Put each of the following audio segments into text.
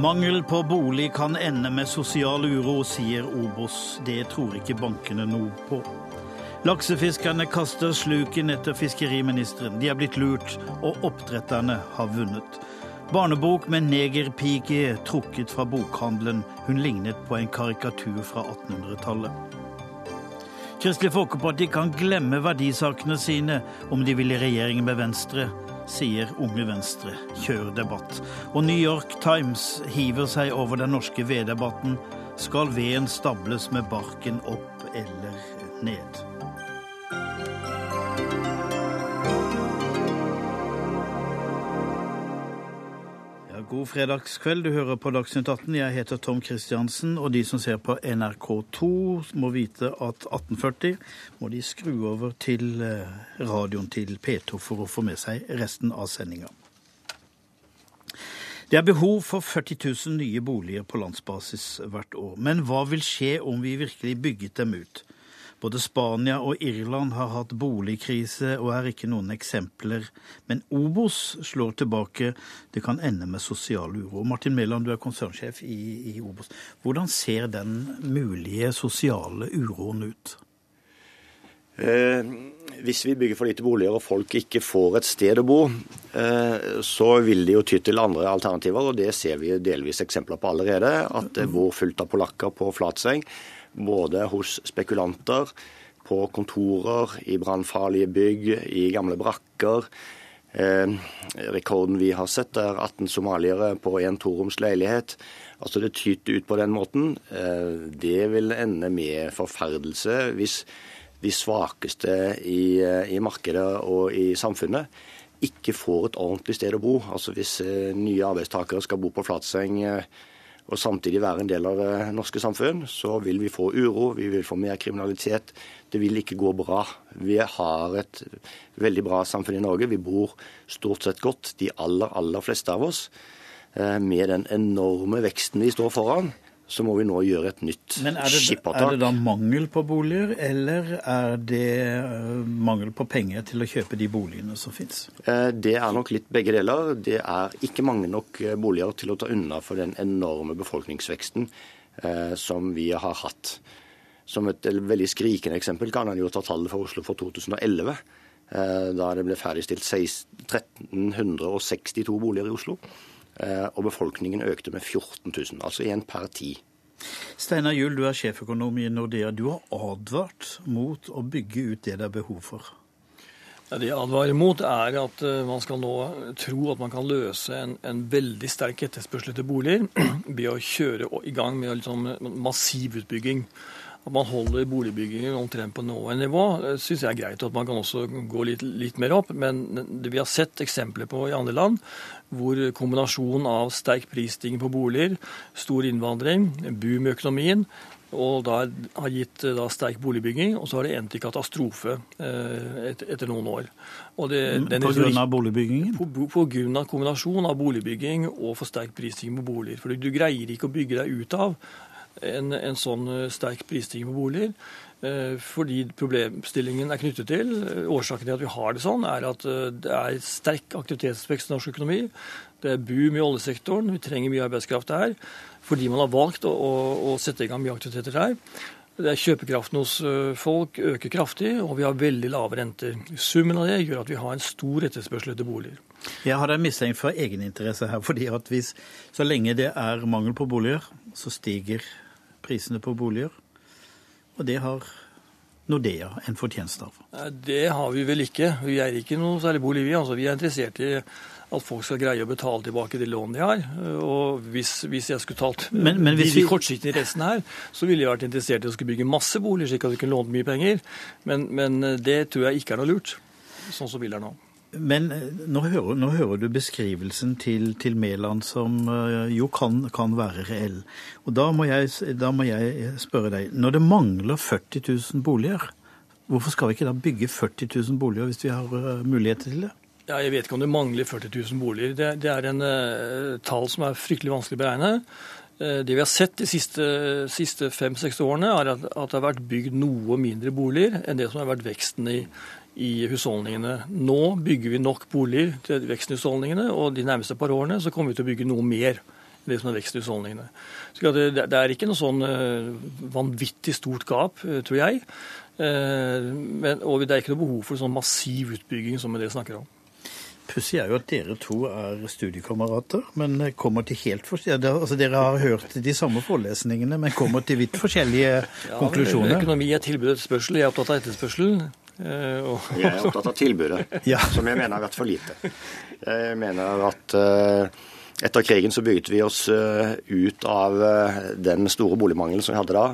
Mangel på bolig kan ende med sosial uro, sier Obos. Det tror ikke bankene noe på. Laksefiskerne kaster sluken etter fiskeriministeren. De er blitt lurt, og oppdretterne har vunnet. Barnebok med negerpike trukket fra bokhandelen. Hun lignet på en karikatur fra 1800-tallet. Kristelig Folkeparti kan glemme verdisakene sine om de vil i regjering med Venstre sier Unge Venstre. Kjør debatt. Og New York Times hiver seg over den norske veddebatten. Skal veden stables med barken opp eller ned? God fredagskveld. Du hører på Dagsnytt 18. Jeg heter Tom Kristiansen, og de som ser på NRK2 må vite at 1840 må de skru over til eh, radioen til P2 for å få med seg resten av sendinga. Det er behov for 40 000 nye boliger på landsbasis hvert år. Men hva vil skje om vi virkelig bygget dem ut? Både Spania og Irland har hatt boligkrise og er ikke noen eksempler. Men Obos slår tilbake. Det kan ende med sosial uro. Martin Mæland, du er konsernsjef i, i Obos. Hvordan ser den mulige sosiale uroen ut? Eh, hvis vi bygger for lite boliger og folk ikke får et sted å bo, eh, så vil de jo ty til andre alternativer, og det ser vi delvis eksempler på allerede. At det bor fullt av polakker på Flatseng både hos spekulanter, på kontorer, i brannfarlige bygg, i gamle brakker. Eh, rekorden vi har sett, er 18 somaliere på en toroms leilighet. Altså Det tyter ut på den måten. Eh, det vil ende med forferdelse hvis de svakeste i, eh, i, markedet og i samfunnet ikke får et ordentlig sted å bo. Altså Hvis eh, nye arbeidstakere skal bo på Flatseng eh, og samtidig være en del av det norske samfunn, så vil vi få uro, vi vil få mer kriminalitet. Det vil ikke gå bra. Vi har et veldig bra samfunn i Norge. Vi bor stort sett godt, de aller, aller fleste av oss. Eh, med den enorme veksten vi står foran, så må vi nå gjøre et nytt skippertak. Er det da mangel på boliger, eller er det eh, mangel på penger til å kjøpe de boligene som finnes? Eh, det er nok litt begge deler. Det er ikke mange nok eh, boliger til å ta unna for den enorme befolkningsveksten som vi har hatt. Som et veldig skrikende eksempel kan en jo ta tallet for Oslo for 2011. Da det ble ferdigstilt 1362 boliger i Oslo. Eh, og befolkningen økte med 14 000, altså én per ti. Steinar Juel, du er sjeføkonom i Nordea. Du har advart mot å bygge ut det det er behov for. Det jeg advarer mot, er at eh, man skal nå tro at man kan løse en, en veldig sterk etterspørsel etter boliger ved å kjøre i gang med liksom massiv utbygging at man holder boligbyggingen omtrent på nåværende nivå, syns jeg er greit. At man kan også gå litt, litt, mer opp. Men det vi har sett eksempler på i andre land, hvor kombinasjonen av sterk prisstigning på boliger, stor innvandring, boom i økonomien, og da har gitt da, sterk boligbygging, og så har det endt i katastrofe eh, et, etter noen år. Og det, den, på grunn av boligbyggingen? På, på grunn av kombinasjon av boligbygging og for sterk prisstigning på boliger. For du greier ikke å bygge deg ut av en, en sånn eh, sterk prisstigning på boliger. Eh, fordi problemstillingen er knyttet til eh, Årsaken til at vi har det sånn, er at det er sterk aktivitetsvekst i norsk økonomi. Det er boom i oljesektoren. Vi trenger mye arbeidskraft der. Fordi man har valgt å, å, å sette i gang mye aktiviteter der. Det er Kjøpekraften hos folk øker kraftig, og vi har veldig lave renter. Summen av det gjør at vi har en stor etterspørsel etter boliger. Jeg har en mistenkt for egeninteresse her. fordi at hvis, Så lenge det er mangel på boliger, så stiger prisene på boliger. Og det har Nordea en fortjeneste av. Det har vi vel ikke. Vi er ikke noe særlig bolig, vi. Altså, vi er interessert i at folk skal greie å betale tilbake de lånene de har. Og hvis, hvis jeg skulle talt men, men hvis de, de kortsiktige resten her, så ville jeg vært interessert i å skulle bygge masse boliger, slik at vi kunne låne mye penger. Men, men det tror jeg ikke er noe lurt, sånn som vi er nå. Men eh, nå hører, nå hører, du beskrivelsen til, til Mæland som eh, jo kan, kan, være reell. Og da må, jeg, da må, jeg, spørre deg, når det mangler 40 000 boliger, hvorfor skal vi ikke da bygge 40 000 boliger hvis vi har muligheter til det? Ja, jeg vet ikke om det mangler 40 000 boliger. Det, det er en uh, tall som er fryktelig vanskelig å beregne. Det vi har sett de siste, siste fem-seks årene, er at, at, det har vært bygd noe mindre boliger enn det som har vært veksten i, i husholdningene. Nå bygger vi nok boliger til veksten i husholdningene, og de nærmeste par årene så kommer vi til å bygge noe mer det som er vekst i husholdningene. Så det, er ikke noe sånn uh, vanvittig stort gap, uh, tror jeg. Uh, men, og det er ikke noe behov for sånn massiv utbygging som dere snakker om. Pussig er jo at dere to er studiekamerater, men kommer til helt forskjellige altså Dere har hørt de samme forelesningene, men kommer til vidt forskjellige ja, konklusjoner. Økonomi er tilbud og etterspørsel. Jeg er opptatt av etterspørsel. Eh, jeg er opptatt av tilbudet, ja. som jeg mener har vært for lite. Jeg mener at eh, etter krigen så bygget vi oss eh, ut av den store boligmangelen som vi hadde da.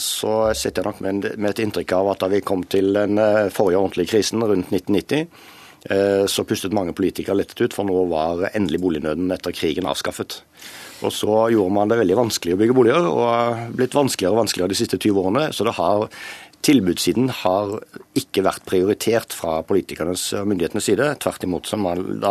Så sitter jeg nok med, et inntrykk av at da vi kom til den forrige ordentlige krisen rundt 1990, så pustet mange politikere lettet ut, for nå var endelig bolignøden etter krigen avskaffet. Og så gjorde man det veldig vanskelig å bygge boliger, og blitt vanskeligere og vanskeligere de siste 20 årene. Så det har Tilbudssiden har ikke vært prioritert fra politikernes og myndighetenes side. Tvert imot så har man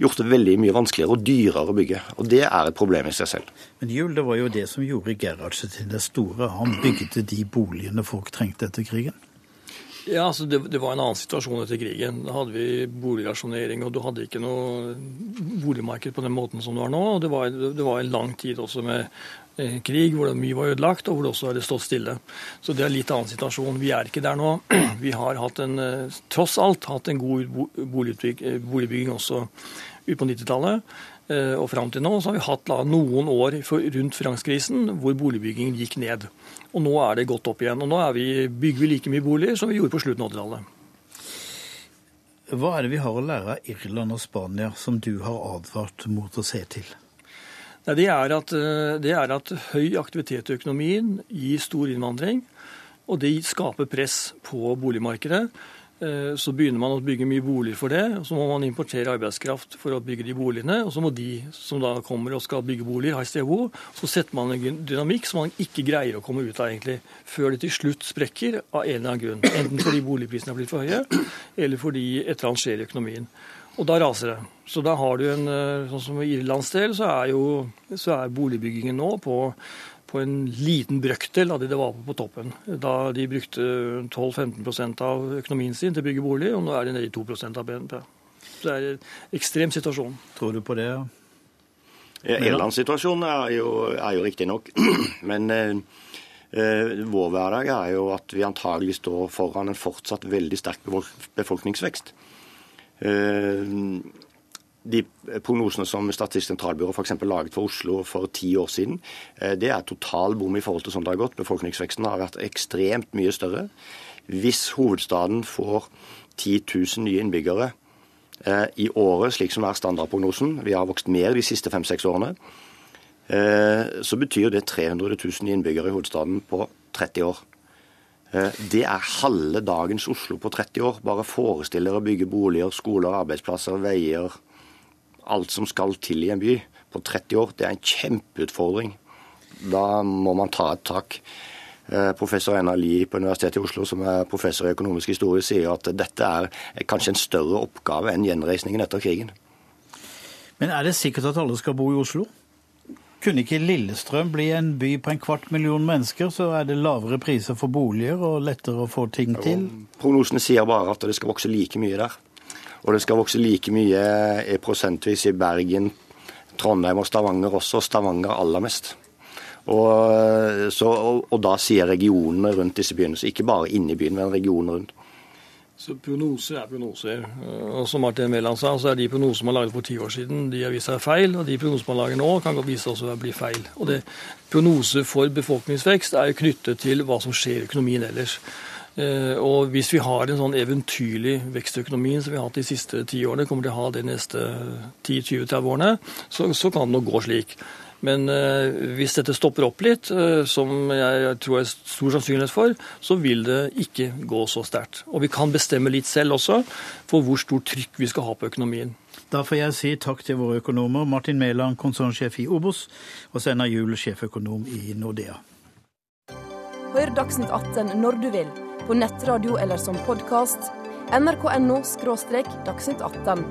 gjort det veldig mye vanskeligere og dyrere å bygge. Og det er et problem i seg selv. Men Jul, det var jo det som gjorde Gerhardsen til det store. Han bygde de boligene folk trengte etter krigen. Ja, altså det, det, var en annen situasjon etter krigen. Da hadde vi boligrasjonering, og du hadde ikke noe boligmarked på den måten som det var nå. og Det var, det var en lang tid også med krig, hvor mye var ødelagt, og hvor det også hadde stått stille. Så det er en litt annen situasjon. Vi er ikke der nå. Vi har hatt en, eh, tross alt hatt en god eh, boligbygging også ut på 90-tallet. Og fram til nå så har vi hatt noen år rundt finanskrisen hvor boligbyggingen gikk ned. Og nå er det gått opp igjen. Og nå vi, bygger vi like mye boliger som vi gjorde på slutten av 80-tallet. Hva er det vi har å lære av Irland og Spania som du har advart mot å se til? Det er, at, eh, det er at høy aktivitet i økonomien gir stor innvandring, og det skaper press på boligmarkedet. Eh, så begynner man å bygge mye boliger for det, og så må man importere arbeidskraft for å bygge de boligene. Og så må de som da kommer og skal bygge boliger, ha STO. Så setter man en dynamikk som man ikke greier å komme ut av egentlig, før det til slutt sprekker av en eller annen grunn. Enten fordi boligprisene er blitt for høye, eller fordi et eller annet skjer i økonomien. Og da raser det. Så da har du en eh, Sånn som i Irlands del, så er jo så er boligbyggingen nå på, på en liten brøkdel av det det var på på toppen. Da de brukte 12-15% av økonomien sin til å bygge bolig, og nå er de nede i 2% av BNP. Så det er en ekstrem situasjon. Tror du på det? Ja? Irlandssituasjonen er jo, er jo riktig nok. Men eh, eh, vår hverdag er jo at vi antagelig står foran en fortsatt veldig sterk befolkningsvekst. Eh, de prognosene som Statistisk sentralbyrå f.eks. laget for Oslo for ti år siden, eh, det er total bom i forhold til sånn det har gått. Befolkningsveksten har vært ekstremt mye større. Hvis hovedstaden får 10 000 nye innbyggere eh, i året, slik som er standardprognosen, vi har vokst mer de siste fem-seks årene, så betyr det 300 000 innbyggere i hovedstaden på 30 år. Eh, det er halve dagens Oslo på 30 år. Bare forestill dere å bygge boliger, skoler, arbeidsplasser, veier. Alt som skal til i en by på 30 år. Det er en kjempeutfordring. Da må man ta et tak. Eh, professor Einar Lie på Universitetet i Oslo, som er professor i økonomisk historie, sier at dette er kanskje en større oppgave enn gjenreisningen etter krigen. Men er det sikkert at alle skal bo i Oslo? Kunne ikke Lillestrøm bli en by på en kvart million mennesker, så er det lavere priser for boliger og lettere å få ting til? Prognosene sier bare at det skal vokse like mye der. Og det skal vokse like mye prosentvis i Bergen, Trondheim og Stavanger også. Stavanger aller mest. Og, så, og, og da sier regionene rundt disse byene, så ikke bare inne i byen, men regionene rundt. Så Prognoser er prognoser. Og som Martin Mæland sa, så er de prognosene man laget for ti år siden, de har vist seg feil. Og de prognosene man lager nå, kan godt vise seg å bli feil. Og det, Prognoser for befolkningsvekst er jo knyttet til hva som skjer i økonomien ellers. Eh, og hvis vi har en sånn eventyrlig vekstøkonomi som vi har hatt de siste ti årene, kommer til å ha de neste 10-20-30 årene, så, så kan det nok gå slik. Men eh, hvis dette stopper opp litt, eh, som jeg tror er stor sannsynlighet for, så vil det ikke gå så sterkt. Og vi kan bestemme litt selv også for hvor stort trykk vi skal ha på økonomien. Da får jeg si takk til våre økonomer, Martin Mæland, konsernsjef i Obos, og Steinar Juel, sjeføkonom i Nordea. Hør Dagsnytt 18 når du vil, på nettradio eller som podkast. nrk.no – dagsnytt 18.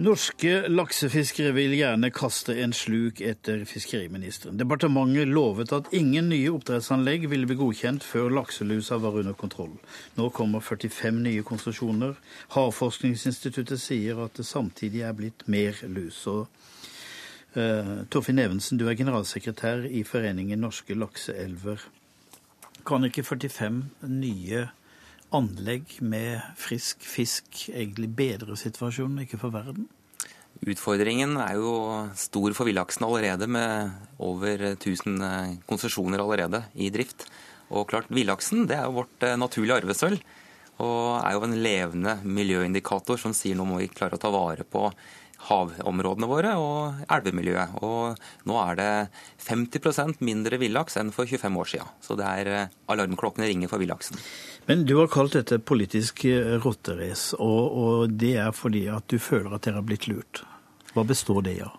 Norske laksefiskere vil gjerne kaste en sluk etter fiskeriministeren. Departementet lovet at ingen nye oppdrettsanlegg ville bli godkjent før lakselusa var under kontroll. Nå kommer 45 nye konsesjoner. Havforskningsinstituttet sier at det samtidig er blitt mer lus. Og, Torfinn Evensen, du er generalsekretær i Foreningen norske lakseelver. Kan ikke 45 nye anlegg med frisk fisk egentlig bedre situasjonen, ikke for verden? Utfordringen er jo stor for villaksen allerede, med over 1000 eh, konsesjoner allerede i drift. Og klart, Villaksen det er jo vårt eh, naturlige arvesølv, og er jo en levende miljøindikator som sier nå må vi klare å ta vare på havområdene våre og elvemiljøet. Og nå er det 50% mindre villaks enn for 25 år siden. Så det er eh, alarmklokkene ringer for villaksen. Men du har kalt dette politisk eh, rotterace, og, og, det er fordi at du føler at dere har blitt lurt. Hva består det av?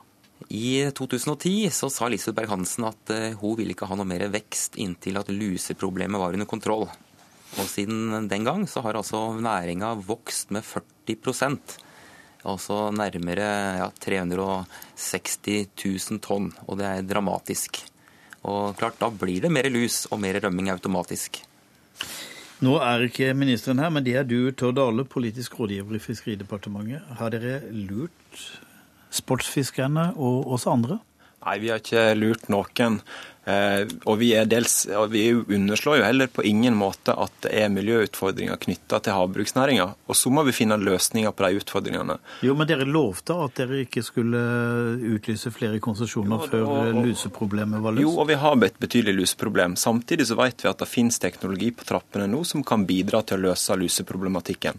I 2010 så sa Lisbeth Berg-Hansen at eh, hun ville ikke ha noe mer vekst inntil at luseproblemet var under kontroll. Og siden den gang så har altså næringa vokst med 40 Altså nærmere ja, 360 000 tonn, og det er dramatisk. Og klart, Da blir det mer lus og mer rømming automatisk. Nå er ikke ministeren her, men det er du, Tord Dale, politisk rådgiver i Fiskeridepartementet. Har dere lurt sportsfiskerne og oss andre? Nei, vi har ikke lurt noen. Eh, og vi, dels, og vi, underslår jo heller på ingen måte at det er miljøutfordringer knytta til havbruksnæringa. Og så må vi finne løsninger på de utfordringene. Jo, Men dere lovte at dere ikke skulle utlyse flere konsesjoner før og, og, luseproblemet var løst? Jo, og vi har et betydelig luseproblem. Samtidig så vet vi at det finnes teknologi på trappene nå som kan bidra til å løse luseproblematikken.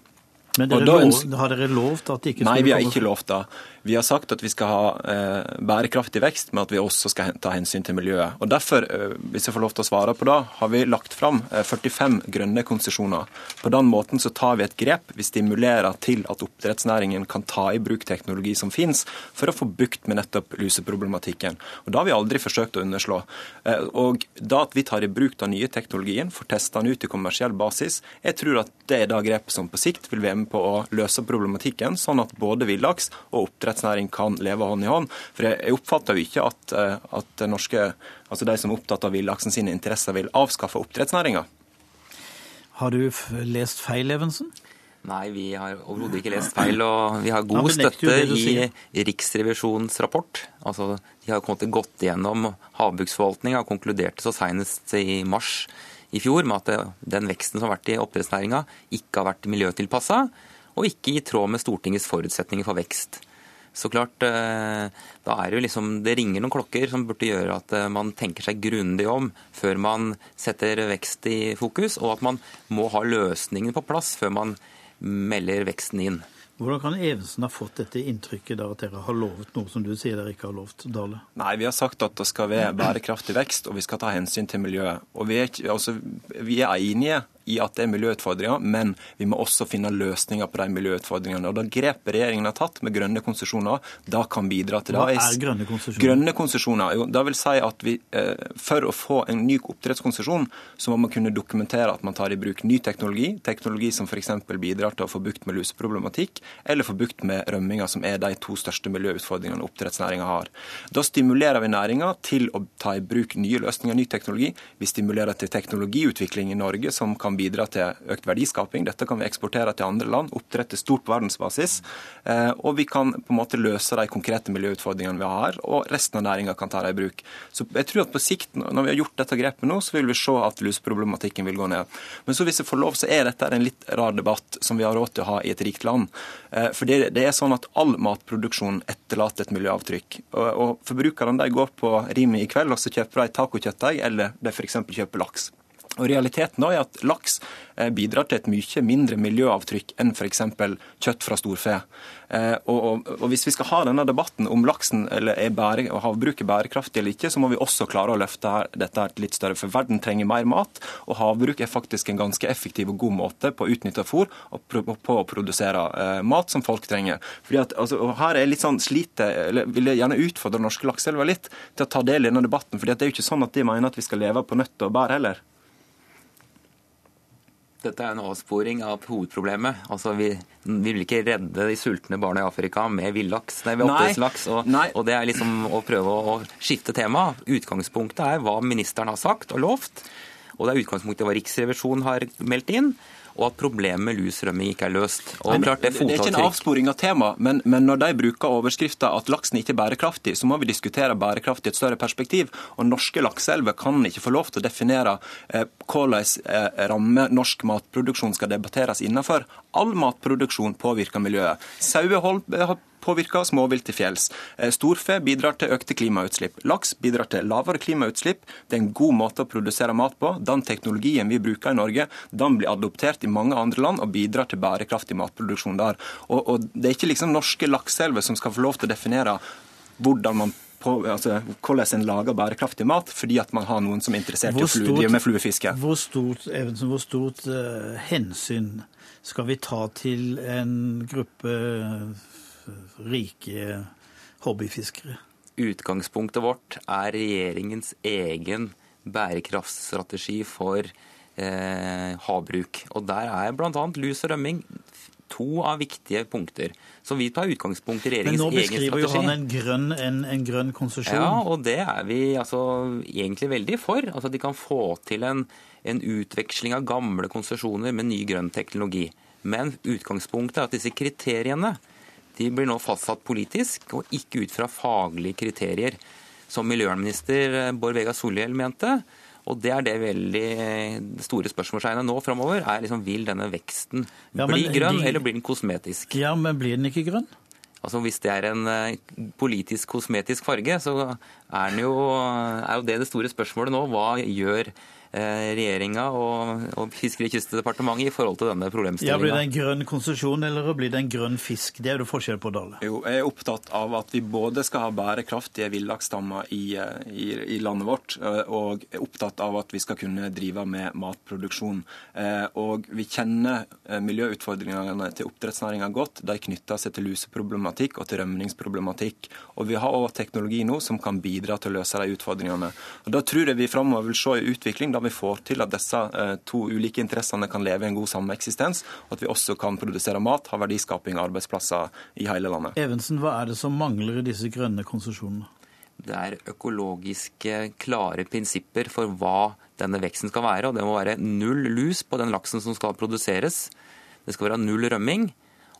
Men dere lov, har dere lovt at det ikke skulle komme Nei, vi har ikke lovt det. Vi har sagt at vi skal ha eh, bærekraftig vekst, men at vi også skal ta hensyn til miljøet. Og Derfor, eh, hvis jeg får lov til å svare på det, har vi lagt fram eh, 45 grønne konsesjoner. På den måten så tar vi et grep. Vi stimulerer til at oppdrettsnæringen kan ta i bruk teknologi som finnes, for å få bukt med nettopp luseproblematikken. Og Det har vi aldri forsøkt å underslå. Eh, og Da at vi tar i bruk den nye teknologien, får testa den ut i kommersiell basis, jeg tror at det er det grepet som på sikt vil være med på å løse problematikken, sånn at både villaks og oppdrett oppdrettsnæring kan leve hånd i hånd. For jeg oppfatter jo ikke at, eh, at norske, altså de som er opptatt av villaksen sine interesser, vil avskaffe oppdrettsnæringa. Har du lest feil, Evensen? Nei, vi har overhodet ikke lest feil. Og vi har god støtte i Riksrevisjonens rapport. Altså, de har godt igjennom havbruksforvaltninga og konkluderte så senest i mars i fjor med at den veksten som har vært i oppdrettsnæringa, ikke har vært miljøtilpassa og ikke i tråd med Stortingets forutsetninger for vekst. Så klart, eh, da er det jo liksom Det ringer noen klokker som burde gjøre at eh, man tenker seg grundig om før man setter vekst i fokus, og at man må ha løsningen på plass før man melder veksten inn. Hvordan kan Evensen ha fått dette inntrykket der at dere har lovet noe som du sier dere ikke har lovt, Dale? Nei, vi har sagt at det skal være bærekraftig vekst, og vi skal ta hensyn til miljøet. Og vi er, altså, vi er enige i at det er miljøutfordringer, men vi må også finne løsninger på de miljøutfordringene. Og Da grepet regjeringen har tatt med grønne konsesjoner, da kan bidra til det. Hva er grønne konsesjoner? Grønne konsesjoner, jo, da vil si at vi, eh, For å få en ny oppdrettskonsesjon, så må man kunne dokumentere at man tar i bruk ny teknologi. Teknologi som f.eks. bidrar til å få bukt med luseproblematikk, eller få bukt med rømminger, som er de to største miljøutfordringene oppdrettsnæringa har. Da stimulerer vi næringa til å ta i bruk nye løsninger, ny teknologi. Vi stimulerer til teknologiutvikling i Norge som kan kan bidra til økt verdiskaping. Dette kan vi eksportere til andre land. Oppdrett er stort på verdensbasis. Eh, og vi kan på en måte løse de konkrete miljøutfordringene vi har, og resten av næringa kan ta det i bruk. Så jeg tror at på sikt, når vi har gjort dette grepet nå, så vil vi se at luseproblematikken vil gå ned. Men så hvis jeg får lov, så er dette en litt rar debatt som vi har råd til å ha i et rikt land. Eh, for det, det er sånn at all matproduksjon etterlater et miljøavtrykk. Og, og Forbrukerne de går på Rimi i kveld og så kjøper de tacokjøttdeig, eller de f.eks. kjøper laks. Og Realiteten er at laks eh, bidrar til et mye mindre miljøavtrykk enn f.eks. kjøtt fra storfe. Eh, og, og, og, Hvis vi skal ha denne debatten om laksen eller er bære, og havbruk er bærekraftig eller ikke, så må vi også klare å løfte her, dette her litt større. For verden trenger mer mat, og havbruk er faktisk en ganske effektiv og god måte på å utnytte fôr og på å produsere eh, mat som folk trenger. Fordi at, altså, og her er litt sånn slite, eller vil jeg gjerne utfordre norske lakseelver litt til å ta del i denne debatten. fordi det er jo ikke sånn at de mener at vi skal leve på nøtter og bær heller. Dette er en avsporing av hovedproblemet. Altså, vi, vi, vil ikke redde de sultne barna i Afrika med villaks, nei, oppdrettslaks. Og, og, det er liksom å prøve å, å skifte tema. Utgangspunktet er hva ministeren har sagt og lovt. Og det er utgangspunktet hva Riksrevisjonen har meldt inn og at problemet med lusrømming ikke er løst. Men, det, det, er ikke en avsporing av tema, men, men når de bruker overskrifta at laksen ikke er bærekraftig, så må vi diskutere bærekraft i et større perspektiv. Og norske lakseelver kan ikke få lov til å definere eh, hvordan eh, ramme norsk matproduksjon skal debatteres innenfor. All matproduksjon påvirker miljøet. Sauehold påvirker småvilt til fjells. Eh, storfe bidrar til økte klimautslipp. Laks bidrar til lavere klimautslipp. Det er en god måte å produsere mat på. Den teknologien vi bruker i Norge, den blir adoptert i mange andre land og bidrar til bærekraftig matproduksjon der. Og, og Det er ikke liksom norske lakseelver som skal få lov til å definere hvordan man på, altså, hvordan en lager bærekraftig mat, fordi at man har noen som er interessert i å drive med fluefiske. Hvor stort, Evensen, hvor stort uh, hensyn skal vi ta til en gruppe rike hobbyfiskere. Utgangspunktet vårt er regjeringens egen bærekraftsstrategi for eh, havbruk. Og Der er bl.a. lus og rømming to av viktige punkter. Så vi tar utgangspunkt i regjeringens egen strategi. Men nå beskriver jo han en grønn, en, en grønn konsesjon. Ja, og det er vi altså, egentlig veldig for. Altså De kan få til en, en utveksling av gamle konsesjoner med ny grønn teknologi. Men utgangspunktet er at disse kriteriene de blir nå fastsatt politisk, og ikke ut fra faglige kriterier, som miljøvernminister eh, Bård Vegar Solhjell mente. Og det er det veldig store spørsmålstegnet nå framover. Er liksom, vil denne veksten ja, bli grønn, de... eller blir den kosmetisk? Ja, men blir den ikke grønn? Altså Hvis det er en eh, politisk kosmetisk farge, så er, jo, er jo det det store spørsmålet nå. Hva gjør Eh, regjeringa og, og Fiskeri- og kystdepartementet i forhold til denne problemstillinga. Ja, blir det en grønn konsesjon eller blir det en grønn fisk? Det er jo forskjell på, Dale. Jo, jeg er opptatt av at vi både skal ha bærekraftige villaksstammer i, eh, i, i, landet vårt, eh, og er opptatt av at vi skal kunne drive med matproduksjon. Og vi kjenner miljøutfordringene til oppdrettsnæringa godt. De knytter seg til luseproblematikk og til rømningsproblematikk. Og vi har òg teknologi nå som kan bidra til å løse de utfordringene. Og Da tror jeg vi framover vil se en utvikling vi får til at disse eh, to ulike interessene kan leve i en god sameksistens, og at vi også kan produsere mat, ha verdiskaping og arbeidsplasser i hele landet. Evensen, hva er det som mangler i disse grønne konsesjonene? Det er økologiske, klare prinsipper for hva denne veksten skal være. og Det må være null lus på den laksen som skal produseres. Det skal være null rømming.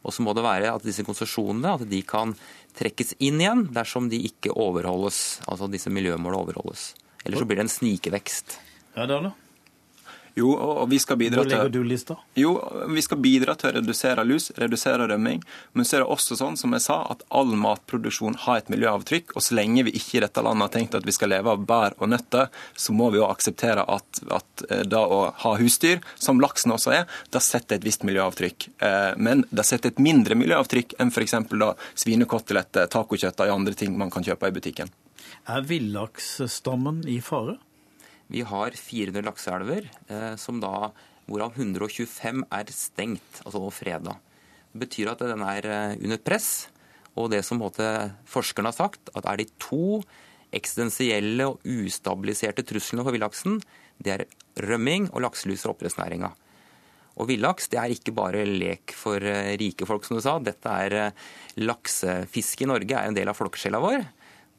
Og så må det være at disse konsesjonene at de kan trekkes inn igjen dersom de ikke overholdes, altså disse miljømålene overholdes. Eller så blir det en snikevekst. Ja, det er det. Jo, og vi skal bidra Hvor legger du lista? Jo, vi skal bidra til å redusere lus, redusere rømming. Men så er det også sånn, som jeg sa, at all matproduksjon har et miljøavtrykk. Og så lenge vi ikke i dette landet har tenkt at vi skal leve av bær og nøtter, så må vi jo akseptere at, at det da å ha husdyr, som laksen også er, da setter et visst miljøavtrykk. Eh, men det setter et mindre miljøavtrykk enn f.eks. svinekoteletter, tacokjøtt og andre ting man kan kjøpe i butikken. Er villaksstammen i fare? Vi har 400 lakseelver, eh, hvorav 125 er stengt, altså freda. Det betyr at den er eh, under press. Og det som forskerne har sagt, at er de to eksistensielle og ustabiliserte truslene for villaksen, det er rømming og lakselus fra oppdrettsnæringa. Og villaks det er ikke bare lek for eh, rike folk, som du sa. Dette er Laksefiske i Norge er en del av folkesjela vår.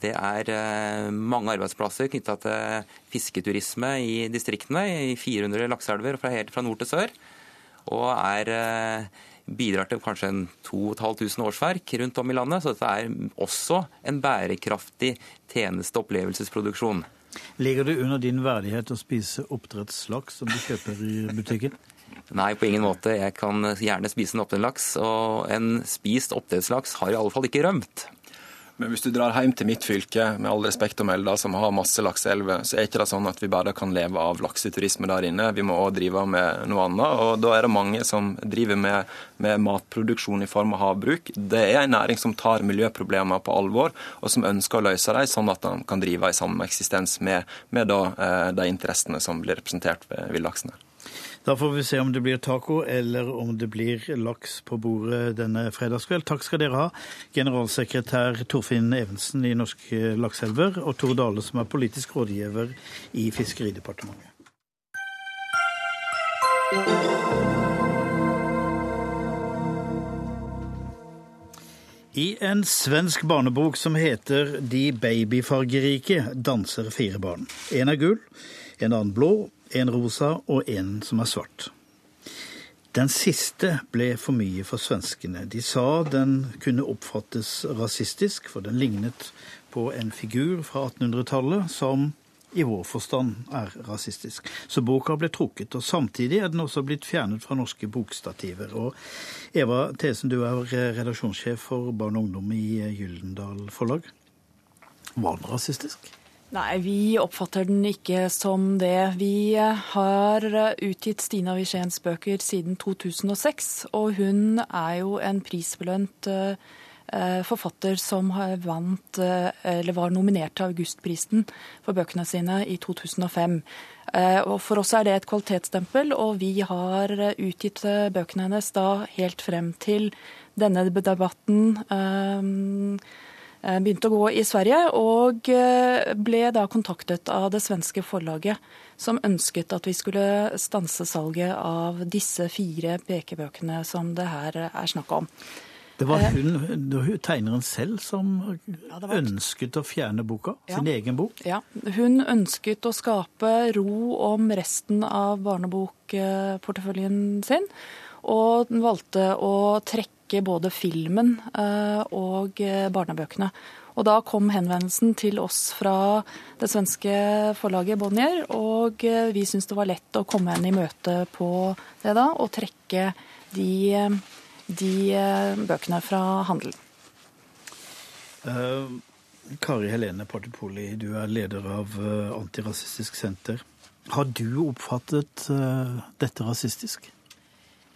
Det er eh, mange arbeidsplasser knytta til fisketurisme i distriktene, i 400 lakseelver fra, helt fra nord til sør. Og er, eh, bidrar til kanskje en 2500 årsverk rundt om i landet. Så dette er også en bærekraftig tjeneste opplevelsesproduksjon. Ligger det under din verdighet å spise oppdrettslaks som du kjøper i butikken? Nei, på ingen måte. Jeg kan gjerne spise en oppdrettslaks. Og en spist oppdrettslaks har i alle fall ikke rømt. Men hvis du drar hjem til mitt fylke, med all respekt å melde, som har masse lakseelver, så er ikke det sånn at vi bare kan leve av lakseturisme der inne. Vi må òg drive med noe annet. Og da er det mange som driver med, med, matproduksjon i form av havbruk. Det er en næring som tar miljøproblemer på alvor, og som ønsker å løse dem, sånn at de kan drive i sameksistens med, med da, eh, de interessene som blir representert ved villaksen. Da får vi se om det blir taco eller om det blir laks på bordet denne fredagskveld. Takk skal dere ha, generalsekretær Torfinn Evensen i Norske Lakseelver, og Tor Dale, som er politisk rådgiver i Fiskeridepartementet. I en svensk barnebok som heter De babyfargerike, danser fire barn. En er gul, en annen blå, en rosa og en som er svart. Den siste ble for mye for svenskene. De sa den kunne oppfattes rasistisk, for den lignet på en figur fra 1800-tallet som i vår forstand er rasistisk. Så boka ble trukket. og Samtidig er den også blitt fjernet fra norske bokstativer. Og Eva Thesen, du er redaksjonssjef for Barn og ungdom i Gyldendal Forlag. Var den rasistisk? Nei, vi oppfatter den ikke som det. Vi har utgitt Stina Wirsens bøker siden 2006, og hun er jo en prisbelønt Eh, forfatter som vant, eller var nominert til Augustprisen for bøkene sine i 2005. Eh, og For oss er det et kvalitetsstempel, og vi har utgitt bøkene hennes da helt frem til denne debatten begynte å gå i Sverige, og ble da kontaktet av det svenske forlaget, som ønsket at vi skulle stanse salget av disse fire pekebøkene som det her er snakk om. Det var eh. hun, tegneren selv som ønsket å fjerne boka? Ja. Sin egen bok? Ja. Hun ønsket å skape ro om resten av barnebokporteføljen sin. Og valgte å trekke både filmen eh, og barnebøkene. Og da kom henvendelsen til oss fra det svenske forlaget Bonnier, og eh, vi syntes det var lett å komme henne i møte på det da, og trekke de de eh, bøkene fra handelen. Uh, Kari Helene Partipoli, du er leder av Antirasistisk Senter. Har du oppfattet uh, dette rasistisk?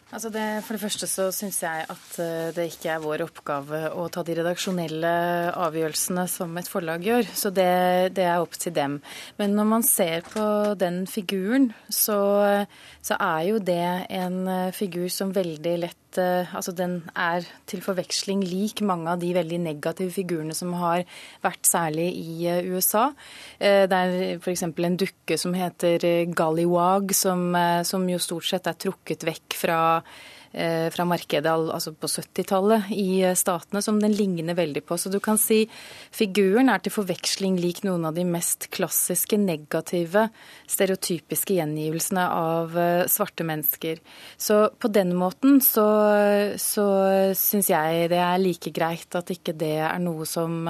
Altså det, for det første så syns jeg at det ikke er vår oppgave å ta de redaksjonelle avgjørelsene som et forlag gjør. Så det, det er opp til dem. Men når man ser på den figuren, så, så er jo det en figur som veldig lett Eh, altså den er til forveksling lik mange av de veldig negative figurene som har vært særlig i eh, USA. Eh, det er f.eks. en dukke som heter Gallywag, som, som jo stort sett er trukket vekk fra fra markedet altså på 70-tallet i eh, statene, som den ligner veldig på. Så du kan si figuren er til forveksling lik noen av de mest klassiske, negative, stereotypiske gjengivelsene av eh, svarte mennesker. Så på den måten så, så syns jeg det er like greit at ikke det er noe som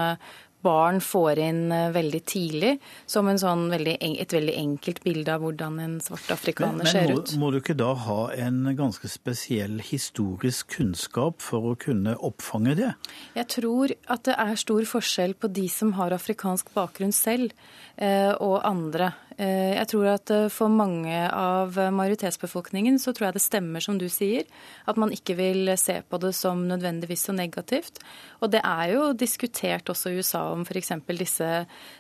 barn får inn eh, veldig tidlig, som sånn veldig, et veldig enkelt bilde av hvordan en svart afrikaner men, men ser ut. Men må du ikke da ha en ganske spesiell historisk kunnskap for å kunne oppfange det? Jeg tror at det er stor forskjell på de som har afrikansk bakgrunn selv, eh, og andre. Eh, jeg tror at eh, for mange av majoritetsbefolkningen så tror jeg det stemmer som du sier, at man ikke vil se på det som nødvendigvis så negativt. Og det er jo diskutert også i USA om f.eks. Disse,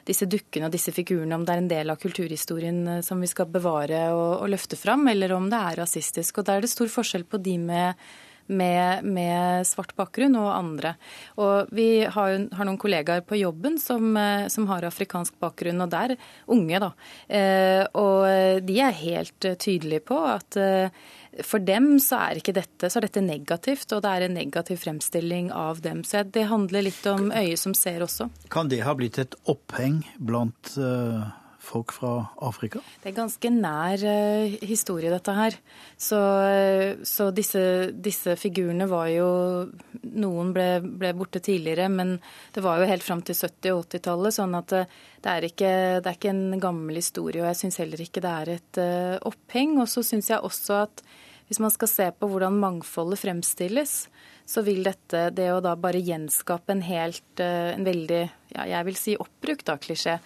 disse dukkene og disse figurene, om det er en del av kulturhistorien eh, som vi skal bevare og, og løfte fram, eller om det er rasistisk. Og da er det stor forskjell på de med med, med, svart bakgrunn og andre. Og vi har, har noen kollegaer på jobben som, eh, som, har afrikansk bakgrunn, og der unge, da. Eh, og de er helt tydelige på at eh, for dem så er ikke dette, så er dette negativt, og det er en negativ fremstilling av dem. Så det handler litt om øyet som ser også. Kan det ha blitt et oppheng blant uh folk fra Afrika? Det er ganske nær uh, historie, dette her. Så, uh, så disse, disse, figurene var jo Noen ble, ble, borte tidligere, men det var jo helt fram til 70- og 80-tallet. Sånn at uh, det, er ikke, det er ikke en gammel historie. Og jeg syns heller ikke det er et oppheng. Og så syns jeg også at hvis man skal se på hvordan mangfoldet fremstilles, så vil dette, det å da bare gjenskape en helt, en veldig, ja, jeg vil si oppbrukt da, klisjé,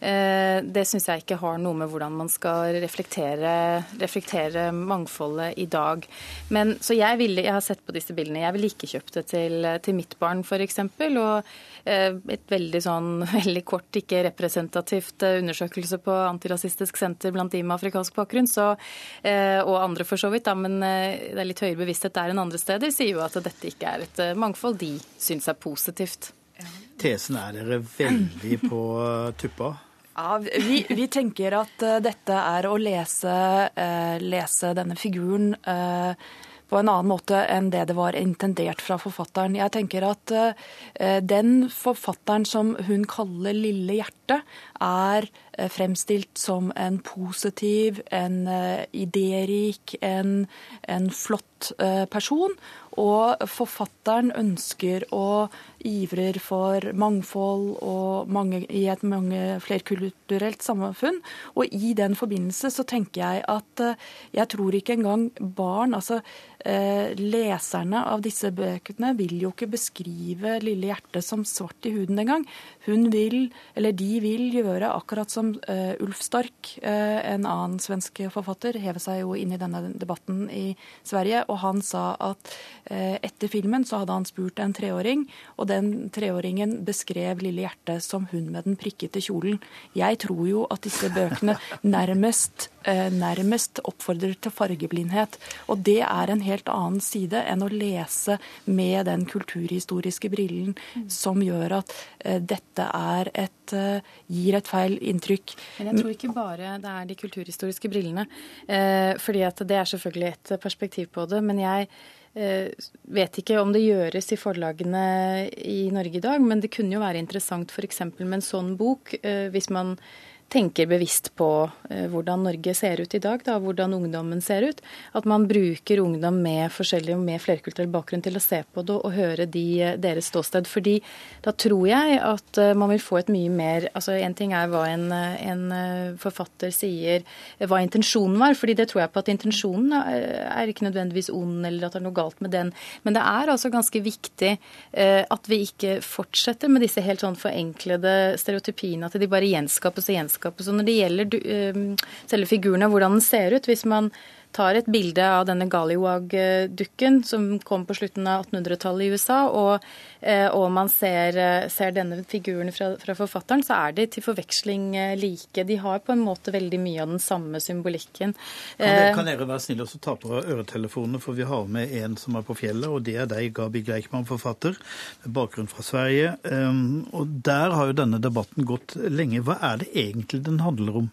Eh, det syns jeg ikke har noe med hvordan man skal reflektere, reflektere mangfoldet i dag. Men, så jeg, ville, jeg har sett på disse bildene. Jeg ville ikke kjøpt det til, til mitt barn f.eks. Og eh, et veldig sånn veldig kort, ikke representativt eh, undersøkelse på Antirasistisk senter blant de med afrikansk bakgrunn, så, og andre for så vidt, da, men det er litt høyere bevissthet der enn andre steder, sier jo at dette ikke er et mangfold de syns er positivt. Tesen er dere veldig på tuppa? Ja, vi, vi, tenker at uh, dette er å lese, lese denne figuren på en annen måte enn det det var intendert fra forfatteren. Jeg tenker at den forfatteren som hun kaller Lille hjerte, er fremstilt som en positiv, en idérik, en, en flott person. Og forfatteren ønsker og ivrer for mangfold og mange, i et mange flerkulturelt samfunn. Og i den forbindelse så tenker jeg at eh, jeg tror ikke engang barn, altså eh, leserne av disse bøkene, vil jo ikke beskrive Lille hjerte som svart i huden engang. Hun vil, eller de vil gjøre akkurat som eh, Ulf Stark, uh, en annen svensk forfatter, hever seg jo inn i denne debatten i Sverige, og han sa at uh, etter filmen så hadde han spurt en treåring. og den treåringen beskrev Lille hjerte som hun med den prikkete kjolen. Jeg tror jo at disse bøkene nærmest, nærmest oppfordrer til fargeblindhet. Og det er en helt annen side enn å lese med den kulturhistoriske brillen som gjør at eh, dette er et, eh, gir et feil inntrykk. Men jeg tror ikke bare det er de kulturhistoriske brillene. fordi at det er selvfølgelig et perspektiv på det. men jeg Eh, vet ikke om det gjøres i forlagene i Norge i dag, men det kunne jo være interessant f.eks. med en sånn bok, eh, hvis man tenker bevisst på eh, hvordan Norge ser ut i dag, da, hvordan ungdommen ser ut. At man bruker ungdom med forskjellig og med flerkulturell bakgrunn til å se på det og høre de, deres ståsted. Fordi da tror jeg at eh, man vil få et mye mer altså En ting er hva en, en eh, forfatter sier, hva intensjonen var. fordi det tror jeg på at intensjonen er ikke nødvendigvis ond eller at det er noe galt med den. Men det er altså ganske viktig at vi ikke fortsetter med disse helt sånn forenklede stereotypiene, at de bare gjenskapes og gjenskapes landskapet. Så når det gjelder eh, selve figurene, hvordan den ser ut Hvis man tar et bilde av denne Galiwag-dukken som kom på slutten av 1800-tallet i USA, og, eh, og man ser, eh, ser, denne figuren fra, fra, forfatteren, så er de til forveksling like. De har på en måte veldig mye av den samme symbolikken. Kan dere, kan dere være snille og ta på øretelefonene, for vi har med en som er på fjellet, og det er deg, Gabi Gleichmann, forfatter, med bakgrunn fra Sverige. Um, og der har jo denne debatten gått lenge. Hva er det egentlig den handler om?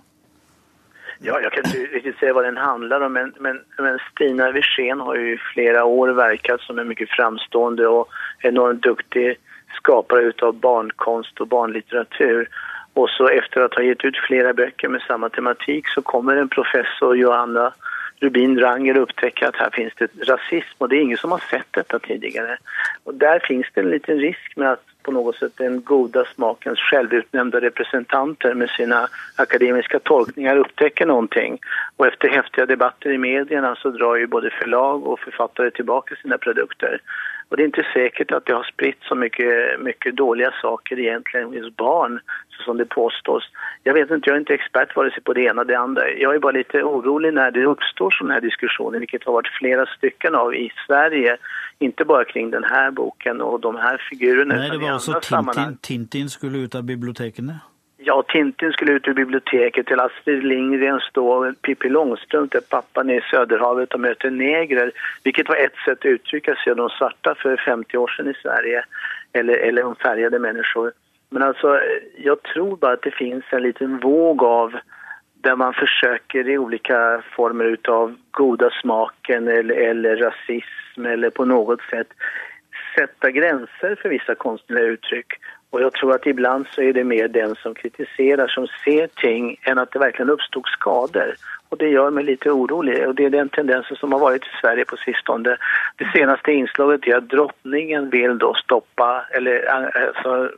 Ja, jag kan inte riktigt säga vad den handlar om, men, men, men Stina Wirsén har ju flera år verkat som en mycket framstående och enormt duktig skapare av barnkonst och barnlitteratur. Och så efter att ha gett ut flera böcker med samma tematik så kommer en professor, Johanna Rubin Ranger, upptäcka att här finns det rasism och det är ingen som har sett detta tidigare. Och där finns det en liten risk med att på något sätt den goda smakens självutnämnda representanter med sina akademiska tolkningar upptäcker någonting. Och efter häftiga debatter i medierna så drar ju både förlag och författare tillbaka sina produkter. Och det är inte säkert att det har spritt så mycket, mycket dåliga saker egentligen hos barn som det påstås. Jag vet inte, jag är inte expert vare sig på det ena och det andra. Jag är bara lite orolig när det uppstår sådana här diskussioner, vilket har varit flera stycken av i Sverige. Inte bara kring den här boken och de här figurerna. Nej, det var också Tintin, Tintin skulle ut av biblioteken? Ja, Tintin skulle ut ur biblioteket till Astrid Lindgren stå Pippi Långstrump där pappan är i Söderhavet och möter negrer. Vilket var ett sätt att uttrycka sig de svarta för 50 år sedan i Sverige. Eller, eller om färgade människor. Men alltså, jag tror bara att det finns en liten våg av där man försöker i olika former av goda smaken eller, eller rasism eller på något sätt sätta gränser för vissa konstnärliga uttryck. Och jag tror att ibland så är det mer den som kritiserar som ser ting än att det verkligen uppstod skador. Och det gör mig lite orolig och det är den tendensen som har varit i Sverige på sistone. Det senaste inslaget är att drottningen vill då stoppa, eller alltså,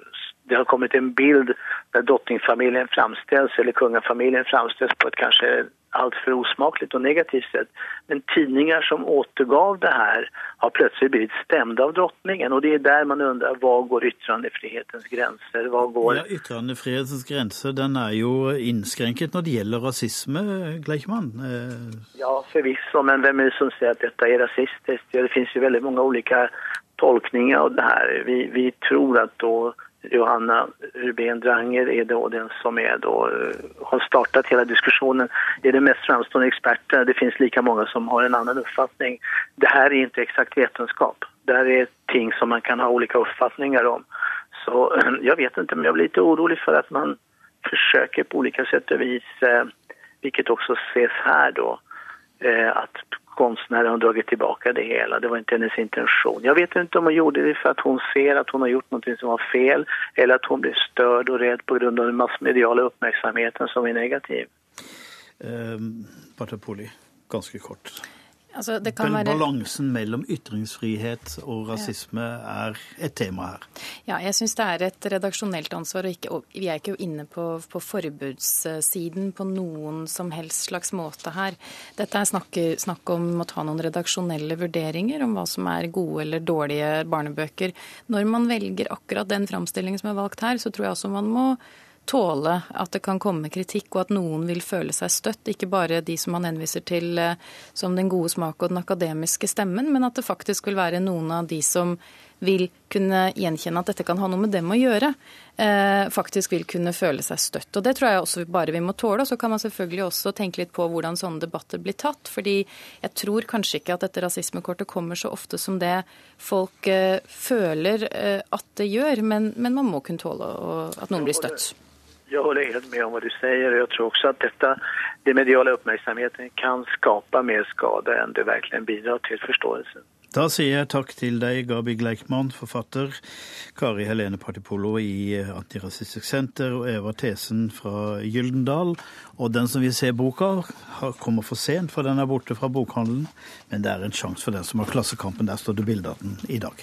det har kommit en bild där drottningfamiljen framställs eller kungafamiljen framställs på ett kanske alltför osmakligt och negativt sätt. Men tidningar som återgav det här har plötsligt blivit stämda av drottningen och det är där man undrar var går yttrandefrihetens gränser? Var går... Ja, yttrandefrihetens grenser den er jo innskrenket når det gjelder rasisme, Gleichmann. Eh... Ja, förvisso, men vem är det som säger att detta är rasistiskt? Ja, det finns ju väldigt många olika tolkningar av det här. Vi, vi tror att då Johanna Rubén Dranger är då den som är då, eh, har startat hela diskussionen. Det är den mest framstående experten. Det finns lika många som har en annan uppfattning. Det här är inte exakt vetenskap. Det här är ting som man kan ha olika uppfattningar om. Så jag vet inte, men jag blir lite orolig för att man försöker på olika sätt och vis, eh, vilket också ses här då, att konstnären har dragit tillbaka det hela. Det var inte hennes intention. Jag vet inte om hon gjorde det för att hon ser att hon har gjort något som var fel eller att hon blir störd och rädd på grund av den massmediala uppmärksamheten som är negativ. Eh, Bartopoli, ganske kort. Altså, være... Balansen mellom ytringsfrihet og rasisme er et tema her. Ja, jeg syns det er et redaksjonelt ansvar. Og, ikke, og vi er ikke inne på, på, forbudssiden på noen som helst slags måte her. Dette er snakk, snakk om å ta noen redaksjonelle vurderinger om hva som er gode eller dårlige barnebøker. Når man velger akkurat den framstillingen som er valgt her, så tror jeg også man må tåle at det kan komme kritikk, og at noen vil føle seg støtt. Ikke bare de som man henviser til eh, som den gode smak og den akademiske stemmen, men at det faktisk vil være noen av de som vil kunne gjenkjenne at dette kan ha noe med dem å gjøre, eh, faktisk vil kunne føle seg støtt. Og Det tror jeg også bare vi må tåle. Og så kan man selvfølgelig også tenke litt på hvordan sånne debatter blir tatt. fordi jeg tror kanskje ikke at dette rasismekortet kommer så ofte som det folk eh, føler at det gjør, men, men, man må kunne tåle at noen blir støtt. Jag håller helt med om vad du säger och jag tror också att detta, det mediala uppmärksamheten kan skapa mer skada än det verkligen bidrar till forståelse. Da sier jeg takk til deg, Gabi Gleikmann, forfatter, Kari Helene Partipolo i Antirasistisk Senter og Eva Thesen fra Gyldendal. Og den som vil se boka, kommer for sent, for den er borte fra bokhandelen. Men det er en sjanse for den som har Klassekampen. Der står det bilde av den i dag.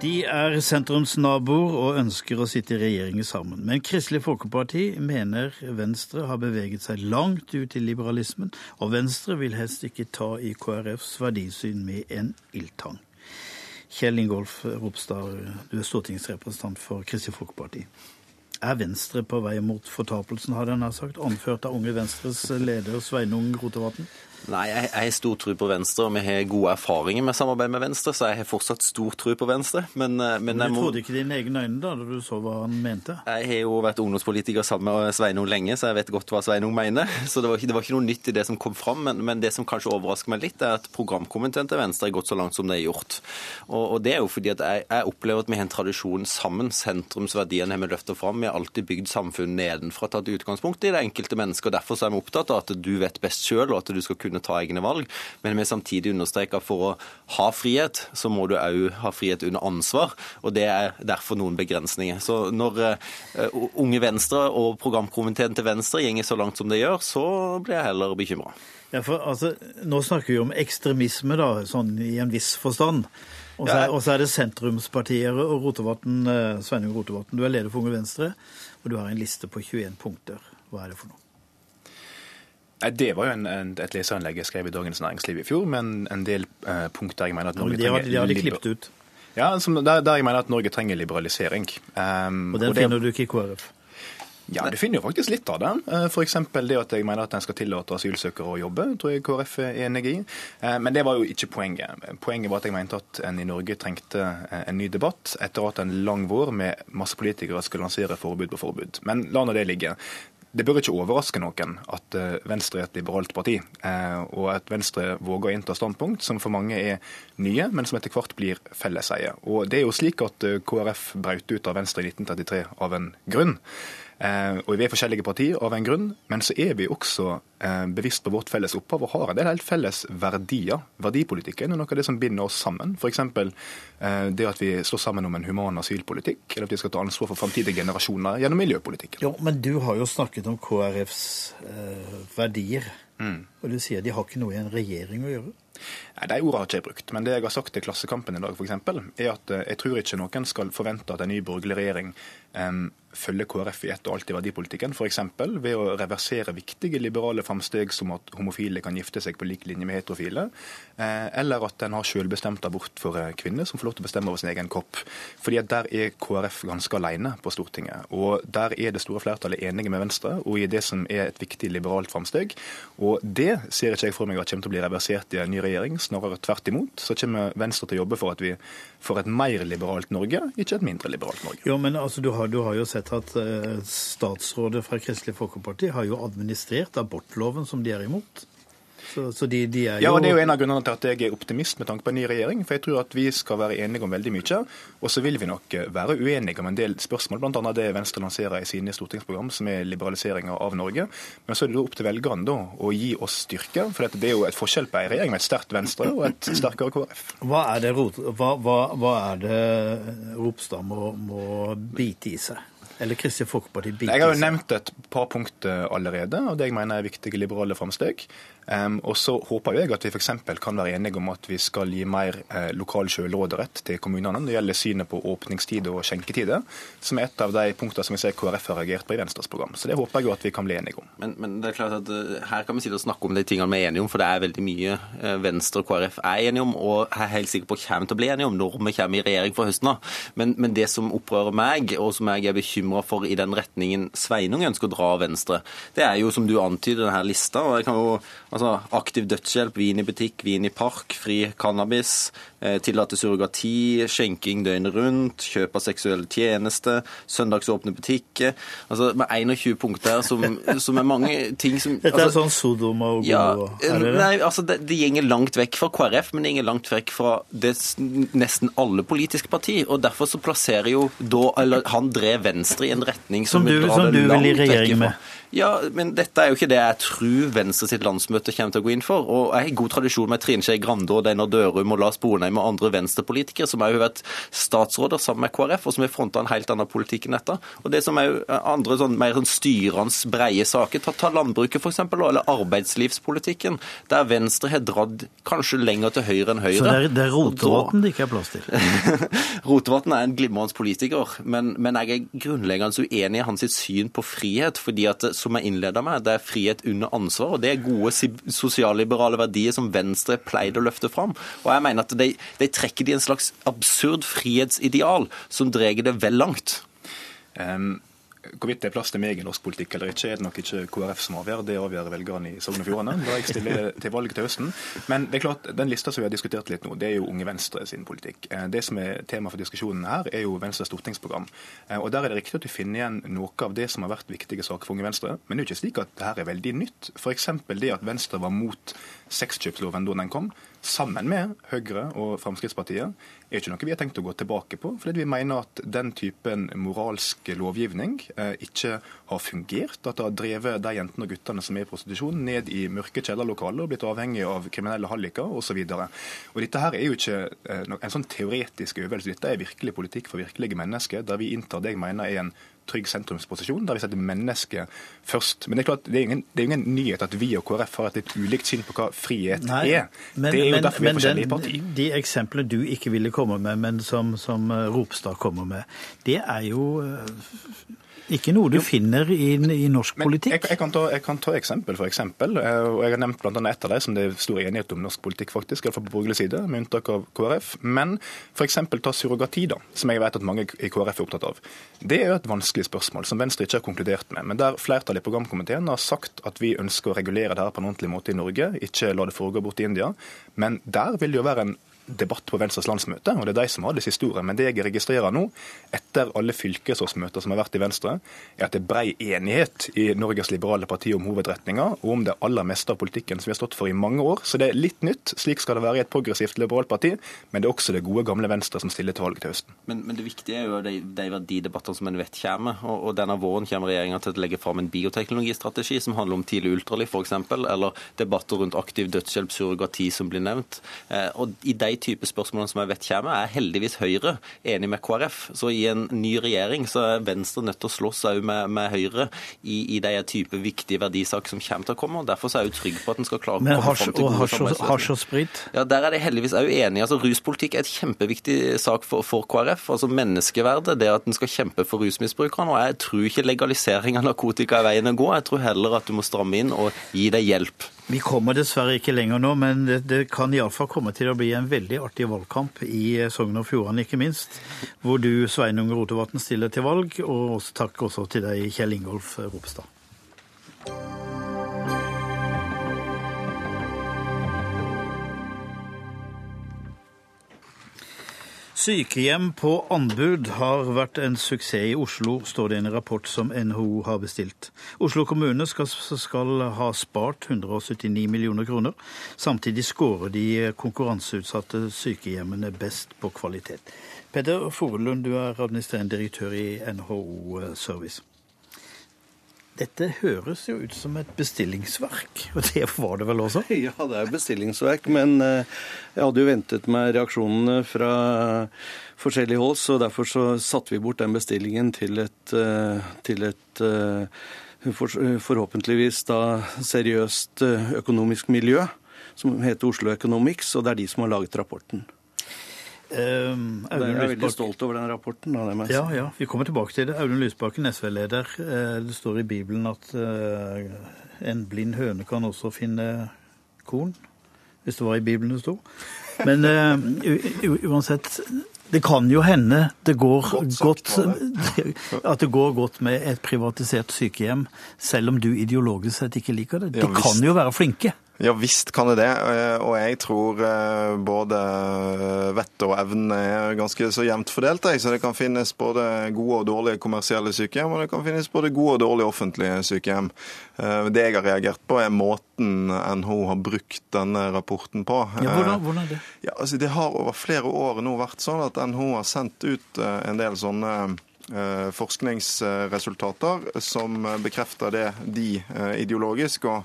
De er sentrumsnaboer og ønsker å sitte i regjering sammen. Men Kristelig Folkeparti mener Venstre har beveget seg langt ut i liberalismen, og Venstre vil helst ikke ta i KrFs verdisyn med en ildtang. Kjell Ingolf Ropstad, du er stortingsrepresentant for Kristelig Folkeparti. Er Venstre på vei mot fortapelsen, har den sagt, anført av Unge Venstres leder Sveinung Rotevatn? Nei, jeg, jeg har stor tro på Venstre, og vi har gode erfaringer med samarbeid med Venstre, så jeg har fortsatt stor tro på Venstre. Men, eh, men, men Du må... trodde ikke dine egne øyne da, da du så hva han mente? Jeg har jo vært ungdomspolitiker sammen med Sveinung lenge, så jeg vet godt hva Sveinung mener. Så det var, ikke, det var ikke noe nytt i det som kom fram, men, men, det som kanskje overrasker meg litt, er at programkomiteen til Venstre har gått så langt som det er gjort. Og, og det er jo fordi at jeg, jeg, opplever at vi har en tradisjon sammen. Sentrumsverdiene har vi løfta fram. Vi har alltid bygd samfunn nedenfra, tatt utgangspunkt i det enkelte mennesket. og Derfor er vi opptatt av at du vet best sjøl, og at du skal kunne ta egne valg. Men vi samtidig understreker at for å ha frihet, så må du òg ha frihet under ansvar. Og det er derfor noen begrensninger. Så når uh, Unge Venstre og programkomiteen til Venstre gjenger så langt som det gjør, så blir jeg heller bekymra. Ja, altså, nå snakker vi om ekstremisme, da, sånn i en viss forstand. Og så, er, er det sentrumspartier og eh, Sveinung Rotevatn. Du er leder for Unge Venstre, og du har en liste på 21 punkter. Hva er det for noe? Det var jo en, en, et leserinnlegg jeg skrev i Dagens Næringsliv i fjor, med en, del eh, punkter jeg mener at Norge ja, de har de klippet ut? Ja, som, der, der, jeg mener at Norge trenger liberalisering. Um, og den og det, finner du ikke i KrF? Ja, du finner jo faktisk litt av det. Eh, F.eks. det at jeg mener at en skal tillate asylsøkere å jobbe, tror jeg KrF er enig i. Eh, men det var jo ikke poenget. Poenget var at jeg mente at en i Norge trengte en ny debatt etter at en lang vår med masse politikere skulle lansere forbud på forbud. Men la nå det ligge. Det bør ikke overraske noen at eh, Venstre er et liberalt parti, eh, og at Venstre våger å innta standpunkt som for mange er nye, men som etter hvert blir felleseie. Og det er jo slik at eh, KrF brøt ut av Venstre i 1933 av en grunn. Eh, og Vi er forskjellige partier av en grunn, men så er vi også eh, bevisst på vårt felles opphav og har en del helt felles verdier. Verdipolitikken er noe av det som binder oss sammen. F.eks. Eh, det at vi står sammen om en human asylpolitikk, eller at vi skal ta ansvar for framtidige generasjoner gjennom miljøpolitikken. Jo, Men du har jo snakket om KrFs eh, verdier, mm. og du sier de har ikke noe i en regjering å gjøre? Nei, De ordene har ikke jeg brukt. Men det jeg har sagt til Klassekampen i dag, eksempel, er at jeg tror ikke noen skal forvente at en ny borgerlig regjering um, følge KrF i ett og alt i verdipolitikken, f.eks. ved å reversere viktige liberale framsteg som at homofile kan gifte seg på lik linje med heterofile, eh, eller at en har selvbestemt abort for eh, kvinner som får lov til å bestemme over sin egen kropp. Fordi at Der er KrF ganske alene på Stortinget. Og Der er det store flertallet enige med Venstre og i det som er et viktig liberalt framsteg. Og det ser ikke jeg for meg at kommer til å bli reversert i en ny regjering, snarere tvert imot. Så kommer Venstre til å jobbe for at vi får et mer liberalt Norge, ikke et mindre liberalt Norge. Jo, men altså, du har, du har jo sett at statsrådet fra Kristelig Folkeparti har jo administrert abortloven som de er imot. Så, så de, de jo... Ja, og Det er jo en av grunnene til at jeg er optimist med tanke på en ny regjering. For jeg tror at vi skal være enige om veldig mye. Og så vil vi nok eh, være uenige om en del spørsmål, bl.a. det Venstre lanserer i sine stortingsprogram, som er liberaliseringa av Norge. Men så er det opp til velgerne da å gi oss styrke. For det er jo et forskjell på en regjering med et sterkt Venstre og et sterkere KrF. Hva er det, hva, hva, hva er det Ropstad må, må bite i seg? Eller Kristelig Folkeparti biter Jeg har jo nevnt et par punkter allerede, og det jeg mener er viktige liberale framsteg. Um, og så håper jeg at vi f.eks. kan være enige om at vi skal gi mer eh, lokal selvråderett til kommunene når det gjelder synet på åpningstid og skjenketider, som er et av de punktene som vi ser KrF har reagert på i Venstres program. Så det håper jeg jo at vi kan bli enige om. Men, men det er klart at uh, her kan vi sitte og snakke om de tingene vi er enige om, for det er veldig mye uh, Venstre og KrF er enige om, og jeg er helt sikker på kommer til å bli enige om når vi kommer i regjering for høsten av. Men, men, det som opprører meg, og som jeg er bekymra for i den retningen Sveinung ønsker å dra av Venstre, det er jo som du antyder denne lista. og jeg kan jo Altså, aktiv dødshjelp, vin i butikk, vin i park, fri cannabis, eh, tillate surrogati, skjenking døgnet rundt, kjøp av seksuelle tjenester, søndagsåpne butikker. Altså med 21 punkter som, som er mange ting som Dette er altså, sånn Sodom og ja, er det det? Nei, altså det, det gjenger langt vekk fra KrF, men det gjenger langt vekk fra det, nesten alle politiske partier. Og derfor så plasserer jo da Eller han drev Venstre i en retning som, som du, vil dra det langt vekk fra. Ja, men dette er jo ikke det jeg tror Venstre sitt landsmøte kommer til å gå inn for. Og jeg har god tradisjon med Trine Skei Grande og Deinar Dørum og Lars Bonheim og andre venstrepolitikere som har vært statsråder sammen med KrF, og som har fronta en helt annen politikk enn dette. Og det som er jo andre sånn, mer sånn styrende breie saker, ta, ta landbruket f.eks., eller arbeidslivspolitikken, der Venstre har dratt kanskje lenger til høyre enn Høyre. Så det er, det er Rotevatn det ikke er plass til? Rotevatn er en glimrende politiker, men, men, jeg er grunnleggende uenig i hans syn på frihet. fordi at som jeg innleda med, det er frihet under ansvar. og Det er gode sosialliberale verdier som Venstre pleide å løfte fram. Og jeg mener at de, de trekker i en slags absurd frihetsideal som drar det vel langt. Um, Hvorvidt det er plass til meg i norsk politikk eller ikke, er det nok ikke KrF som avgjør. Det avgjør velgerne i Sogn og Fjordane da jeg stiller til valg til høsten. Men det er klart, den lista som vi har diskutert litt nå, det er jo Unge Venstre sin politikk. Eh, det som er tema for diskusjonen her, er jo Venstres stortingsprogram. Eh, og Der er det riktig at du finner igjen noe av det som har vært viktige saker for Unge Venstre. Men det er jo ikke slik at dette er veldig nytt. F.eks. det at Venstre var mot sexkjøpsloven da den kom, sammen med Høyre og Fremskrittspartiet, er ikke noe vi har tenkt å gå tilbake på. Fordi vi mener at den typen moralsk lovgivning eh, ikke har fungert. At det har drevet de jentene og guttene som er i prostitusjon, ned i mørke kjellerlokaler og blitt avhengig av kriminelle halliker osv. Dette her er jo ikke eh, en sånn teoretisk øvelse. Dette er virkelig politikk for virkelige mennesker, der vi inntar det jeg mener er en trygg sentrumsposisjon, der vi setter mennesket først. Men det er klart, det er ingen, det er ingen nyhet at vi og KrF har et litt ulikt syn på hva frihet Nei, er. Men, det er jo men, derfor vi er forskjellige partier. De eksemplene du ikke ville komme med, men som, som Ropstad kommer med, det er jo eh, ikke noe du jo. finner i, i norsk Men politikk? Jeg, jeg, kan ta, jeg, kan ta, eksempel for eksempel. Eh, og Jeg har nevnt bl.a. ett av dem som det er stor enighet om norsk politikk, faktisk, iallfall på borgerlig side, med unntak av KrF. Men f.eks. ta surrogati, da, som jeg vet at mange i KrF er opptatt av. Det er jo et vanskelig spørsmål som Venstre ikke har konkludert med. Men der flertallet i programkomiteen har sagt at vi ønsker å regulere det her på en ordentlig måte i Norge, ikke la det foregå bort i India. Men der vil det jo være en debatt på Venstres landsmøte, og det er de som har det siste ordet. Men det jeg registrerer nå, etter alle fylkesårsmøter som har vært i Venstre, er at det er brei enighet i Norges liberale parti om hovedretninga, og om det aller meste av politikken som vi har stått for i mange år. Så det er litt nytt. Slik skal det være i et progressivt liberalt parti, men det er også det gode, gamle Venstre som stiller til valg til høsten. Men, men det viktige er jo de, de verdidebattene som en vet kommer, og, og denne våren kommer regjeringa til å legge fram en bioteknologistrategi som handler om tidlig ultralyd, f.eks., eller debatter rundt aktiv dødshjelp, surrogati, som blir nevnt. Eh, og i de type spørsmålene som jeg vet kommer, er heldigvis Høyre enig med KrF. Så i en ny regjering så er Venstre nødt til å slåss òg med, med, Høyre i, i de type viktige verdisaker som kommer til å komme. og Derfor er jeg jo trygg på at en skal klare Men å komme fram til gode sprit? Ja, Der er de heldigvis òg enige. Altså, Ruspolitikk er et kjempeviktig sak for, for KrF. altså Menneskeverdet, det at en skal kjempe for rusmisbrukerne. og Jeg tror ikke legalisering av narkotika er veien å gå. Jeg tror heller at du må stramme inn og gi deg hjelp. Vi kommer dessverre ikke lenger nå, men det, det kan iallfall komme til å bli en veldig artig valgkamp i Sogn og Fjordane, ikke minst. Hvor du, Sveinung Rotevatn, stiller til valg. Og også takk også til deg, Kjell Ingolf Ropstad. Sykehjem på anbud har vært en suksess i Oslo, står det i en rapport som NHO har bestilt. Oslo kommune skal, skal ha spart 179 millioner kroner. Samtidig skårer de konkurranseutsatte sykehjemmene best på kvalitet. Peder Forelund, du er administrerende direktør i NHO Service. Dette høres jo ut som et bestillingsverk, og det var det vel også? Ja, det er bestillingsverk, men eh, jeg hadde jo ventet meg reaksjonene fra forskjellige hold, så derfor så satte vi bort den bestillingen til et, eh, til et eh, forhåpentligvis da seriøst økonomisk miljø, som heter Oslo Economics, og det er de som har laget rapporten. Um, jeg er veldig stolt over den rapporten. Da, ja, ja, vi kommer tilbake til det. Audun Lysbakken, SV-leder. Eh, det står i Bibelen at uh, en blind høne kan også finne korn. Hvis det var i Bibelen det sto. Men uh, uansett det kan jo hende det går godt, at det går godt med et privatisert sykehjem, selv om du ideologisk sett ikke liker det. De kan jo være flinke. Ja visst kan det det, eh, og jeg tror eh, både vettet og evnen er ganske så jevnt fordelt. Så det kan finnes både gode og dårlige kommersielle sykehjem, og det kan finnes både gode og dårlige offentlige sykehjem. Eh, det jeg har reagert på, er måten NHO har brukt denne rapporten på. Ja, hvordan, hvordan er det? Ja, altså, det har over flere år nå vært sånn at NHO har sendt ut en del sånne forskningsresultater som bekrefter det de eh, ideologisk og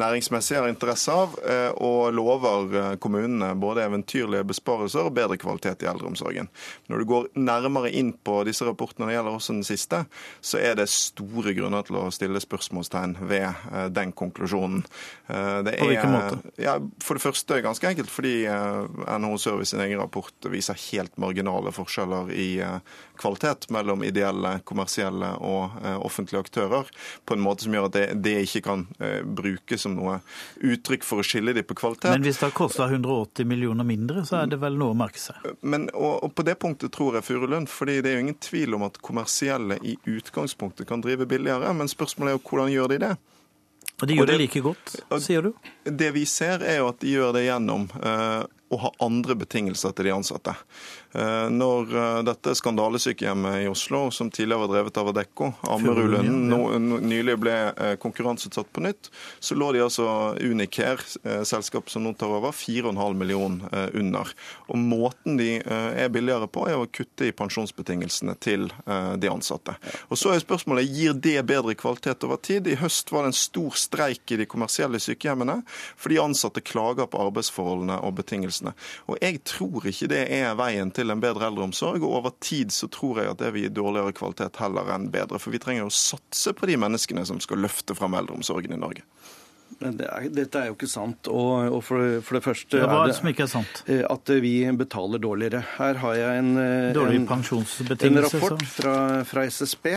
næringsmessig har interesse av, eh, og lover kommunene både eventyrlige besparelser og bedre kvalitet i eldreomsorgen. Når du går nærmere inn på disse rapportene, det gjelder også den siste, så er det store grunner til å stille spørsmålstegn ved den konklusjonen. Det er, på hvilken måte? Ja, for det første ganske enkelt fordi NHO Service sin egen rapport viser helt marginale forskjeller i kvalitet mellom ideelle, kommersielle og eh, offentlige aktører på en måte som gjør at det, det ikke kan eh, brukes som noe uttrykk for å skille dem på kvalitet. Men hvis det har kosta 180 millioner mindre, så er det vel noe å merke seg? Men, og, og På det punktet tror jeg Furulund, fordi det er jo ingen tvil om at kommersielle i utgangspunktet kan drive billigere, men spørsmålet er jo hvordan gjør de det? Og de gjør og det, det like godt, sier du? Det vi ser, er jo at de gjør det gjennom uh, å ha andre betingelser til de ansatte. Eh, når eh, dette skandalesykehjemmet i Oslo, som tidligere var drevet av Adecco, Ammerudlunden, nylig ble eh, konkurranseutsatt på nytt, så lå de altså Unicare, selskapet som nå tar over, 4,5 millioner under. Og Måten de er billigere på, er å kutte i pensjonsbetingelsene til de ansatte. Og Så er spørsmålet gir det bedre kvalitet over tid. I høst var det en stor streik i de kommersielle sykehjemmene fordi ansatte klager på arbeidsforholdene og betingelsene. Og Jeg tror ikke det er veien til en bedre eldreomsorg. Og over tid så tror jeg at det vil gi dårligere kvalitet heller enn bedre. For vi trenger å satse på de menneskene som skal løfte fram eldreomsorgen i Norge. Men det er, dette er jo ikke sant. Og, og for, for, det første Hva er det som ikke er sant? Eh, at vi betaler dårligere. Her har jeg en, eh, en, en rapport fra, fra SSB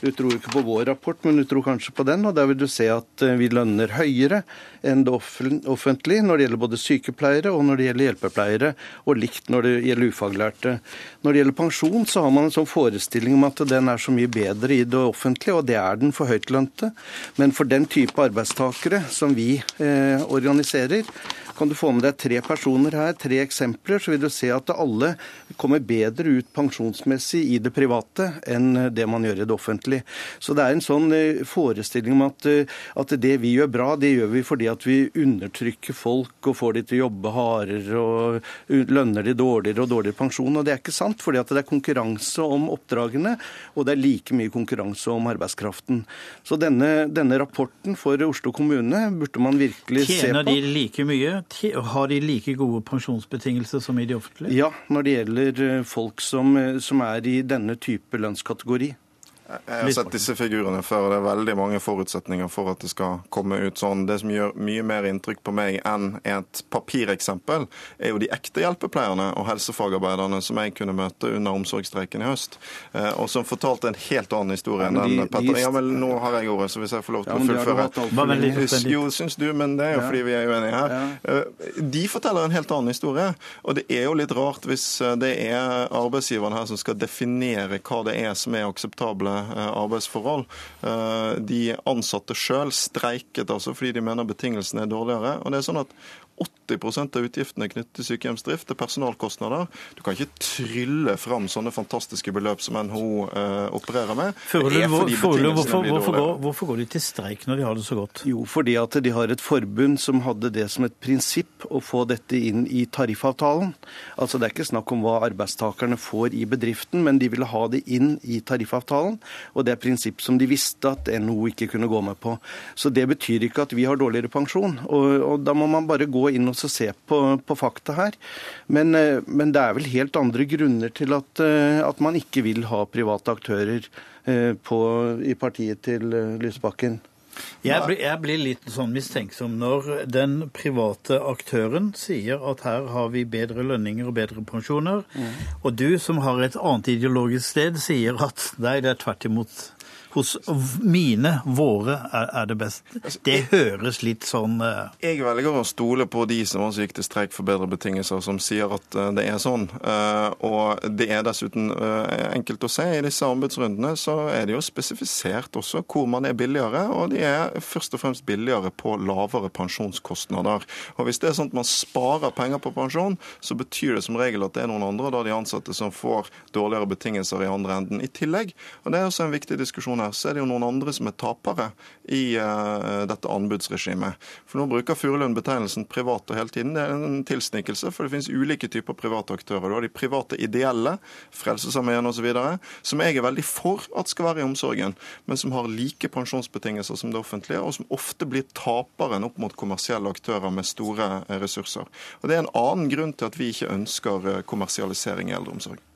du tror ikke på vår rapport, men du tror kanskje på den. og Der vil du se at eh, vi lønner høyere enn det offentlige når det gjelder både sykepleiere og når det gjelder hjelpepleiere, og likt når det gjelder ufaglærte. Når det gjelder pensjon, så har man en sånn forestilling om at den er så mye bedre i det offentlige, og det er den for høytlønte. Men for den type arbeidstakere som vi eh, organiserer, kan du få med deg tre personer her, tre eksempler, så vil du se at alle kommer bedre ut pensjonsmessig i det private enn det man gjør i det offentlige. Så det er en sånn eh, forestilling om at, eh, at det vi gjør bra, det gjør vi fordi at vi undertrykker folk og får de til å jobbe hardere og lønner de dårligere og dårligere pensjon. Og det er ikke sant, fordi at det er konkurranse om oppdragene, og det er like mye konkurranse om arbeidskraften. Så denne, denne rapporten for Oslo kommune burde man virkelig Tjener se på. Tjener de like mye? Har de like gode pensjonsbetingelser som i de offentlige? Ja, når det gjelder eh, folk som, som er i denne type lønnskategori. Jeg har sett disse figurene før, og det er veldig mange forutsetninger for at det skal komme ut sånn. Det som gjør mye mer inntrykk på meg enn et papireksempel, er jo de ekte hjelpepleierne og helsefagarbeiderne som jeg kunne møte under omsorgsstreiken i høst, eh, og som fortalte en helt annen historie enn den Petter Ja, men nå har jeg ordet, så hvis jeg får lov til ja, å fullføre. Jo, syns du, men det er jo fordi vi er uenige her. Eh, de forteller en helt annen historie, og det er jo litt rart hvis eh, det er arbeidsgiveren her som skal definere hva det er som er akseptable arbeidsforhold. Eh, de ansatte sjøl streiket altså fordi de mener betingelsene er dårligere. og det er sånn at 80% av utgiftene knyttet til sykehjemsdrift er personalkostnader. Du kan ikke trylle fram sånne fantastiske beløp som NHO eh, opererer med. Føler, hvor, føler, hvorfor, hvorfor, går, hvorfor, går, de til streik når de har det så godt? Jo, fordi at de har et forbund som hadde det som et prinsipp å få dette inn i tariffavtalen. Altså Det er ikke snakk om hva arbeidstakerne får i bedriften, men de ville ha det inn i tariffavtalen. Og det er prinsipp som de visste at NHO ikke kunne gå med på. Så det betyr ikke at vi har dårligere pensjon. Og, og da må man bare gå inn og se på, på fakta her. Men, eh, men, det er vel helt andre grunner til at, eh, at man ikke vil ha private aktører eh, på, i partiet til Lysbakken. Jeg blir, jeg blir, litt sånn mistenksom når den private aktøren sier at her har vi bedre lønninger og bedre pensjoner, mm. og du som har et annet ideologisk sted, sier at nei, det er tvert imot hos mine, våre, er, er det best. Altså, det høres litt sånn uh... Jeg velger å stole på de som også gikk til streik for bedre betingelser, som sier at uh, det er sånn. Uh, og det er dessuten enkelt å se. I disse anbudsrundene så er det jo spesifisert også hvor man er billigere, og de er først og fremst billigere på lavere pensjonskostnader. Og Hvis det er sånn at man sparer penger på pensjon, så betyr det som regel at det er noen andre, da de ansatte, som får dårligere betingelser i andre enden i tillegg. Og Det er også en viktig diskusjon her, så er det jo noen andre som er tapere i uh, dette anbudsregimet. For nå bruker Furulund betegnelsen private hele tiden. Det er en tilsnikelse, for det finnes ulike typer private aktører. Du har de private ideelle, Frelsesarmeen osv., som jeg er veldig for at skal være i omsorgen, men som har like pensjonsbetingelser som det offentlige, og som ofte blir taperen opp mot kommersielle aktører med store eh, ressurser. Og Det er en annen grunn til at vi ikke ønsker eh, kommersialisering i eldreomsorg.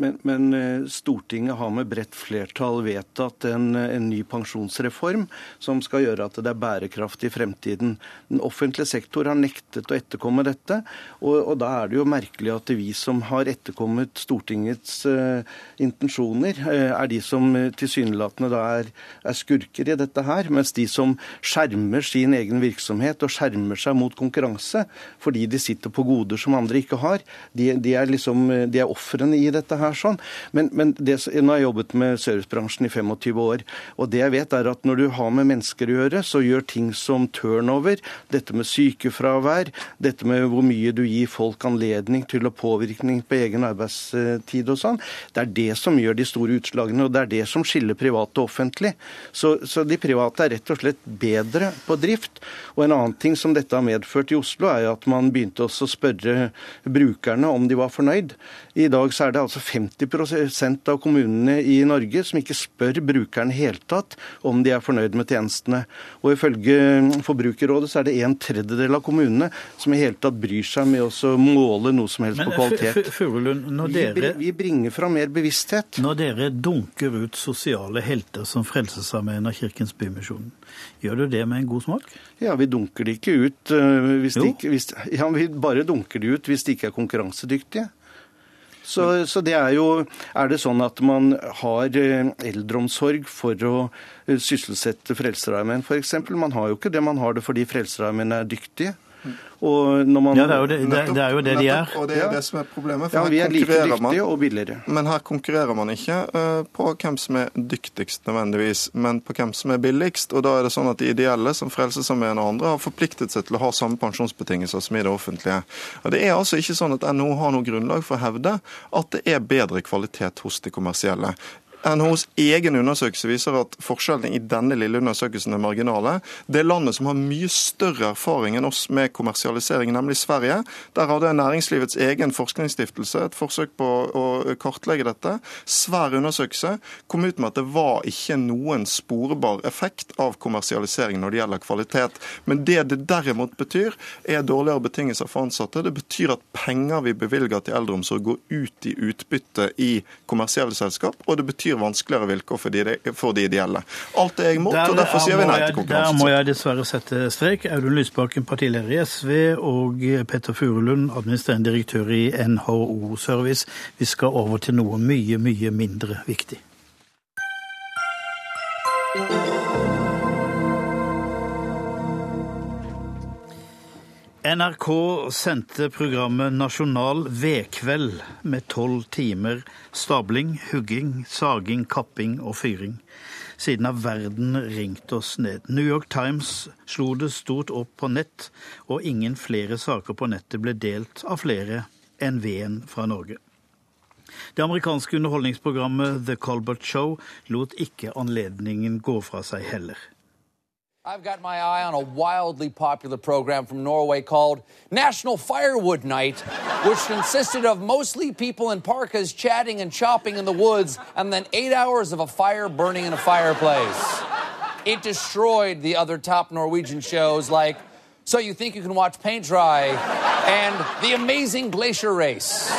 Men, men, eh, Stortinget har med bredt flertall vedtatt en, en, ny pensjonsreform som skal gjøre at det er bærekraft i fremtiden. Den offentlige sektor har nektet å etterkomme dette. Og, og da er det jo merkelig at vi som har etterkommet Stortingets uh, intensjoner, uh, er de som uh, tilsynelatende da er, er, skurker i dette her. Mens de som skjermer sin egen virksomhet og skjermer seg mot konkurranse fordi de sitter på goder som andre ikke har, de, de er liksom, de er ofrene i dette her sånn. Men, men det, nå har jeg jobbet med servicebransjen i 25 år, og det jeg vet er at når du har med mennesker å gjøre, så gjør ting som turnover, dette med sykefravær, dette med hvor mye du gir folk anledning til å påvirkning på egen arbeidstid og sånn, det er det som gjør de store utslagene, og det er det som skiller privat og offentlig. Så, så de private er rett og slett bedre på drift. Og en annen ting som dette har medført i Oslo, er at man begynte også å spørre brukerne om de var fornøyd. I dag så er det altså 50 av kommunene i Norge som ikke spør brukeren helt tatt om de er fornøyd med tjenestene. Og ifølge Forbrukerrådet så er det en tredjedel av kommunene som i hele tatt bryr seg med å måle noe som helst Men, på kvalitet. Furulund, når dere, vi bringer fram mer bevissthet. Når dere dunker ut sosiale helter som Frelsesarmeen og Kirkens Bymisjon, gjør du det med en god smak? Ja, vi dunker de ikke ut uh, hvis de ikke, hvis, ja, vi bare dunker de ut hvis de ikke er konkurransedyktige. Så, så, det er jo Er det sånn at man har eh, eldreomsorg for å eh, sysselsette Frelsesarmeen f.eks.? Man har jo ikke det. Man har det fordi Frelsesarmeen er dyktige. Man, ja, det er, jo det, nettopp, det er jo det, de er. Og det er det som er problemet. ja, vi er like dyktige man, og billigere. Men her konkurrerer man ikke uh, på hvem som er dyktigst nødvendigvis, men på hvem som er billigst. Og da er det sånn at de ideelle, som Frelsesarmeen og andre, har forpliktet seg til å ha samme pensjonsbetingelser som i det offentlige. Og Det er altså ikke sånn at NHO har noe grunnlag for å hevde at det er bedre kvalitet hos de kommersielle. NHOs egen undersøkelse viser at forskjellene i denne lille undersøkelsen er marginale. Det landet som har mye større erfaring enn oss med kommersialisering, nemlig Sverige, der hadde næringslivets egen forskningsstiftelse et forsøk på å kartlegge dette. Svær undersøkelse kom ut med at det var ikke noen sporbar effekt av kommersialisering når det gjelder kvalitet. Men det det derimot betyr, er dårligere betingelser for ansatte. Det betyr at penger vi bevilger til eldreomsorg, går ut i utbytte i kommersielle selskap. og det betyr vanskeligere vilkår for de, for de ideelle. Alt er jeg imot, og derfor sier vi nei til konkurranse. Der må jeg dessverre sette strek. Audun Lysbakken, partileder i SV, og Petter Furulund, administrerende direktør i NHO Service. Vi skal over til noe mye, mye mindre viktig. NRK sendte programmet Nasjonal vedkveld med tolv timer stabling, hugging, saging, kapping og fyring. Siden har verden ringt oss ned. New York Times slo det stort opp på nett, og ingen flere saker på nettet ble delt av flere enn veden fra Norge. Det amerikanske underholdningsprogrammet The Colbert Show lot ikke anledningen gå fra seg heller. I've got my eye on a wildly popular program from Norway called National Firewood Night, which consisted of mostly people in parkas chatting and chopping in the woods, and then eight hours of a fire burning in a fireplace. It destroyed the other top Norwegian shows like So You Think You Can Watch Paint Dry and The Amazing Glacier Race.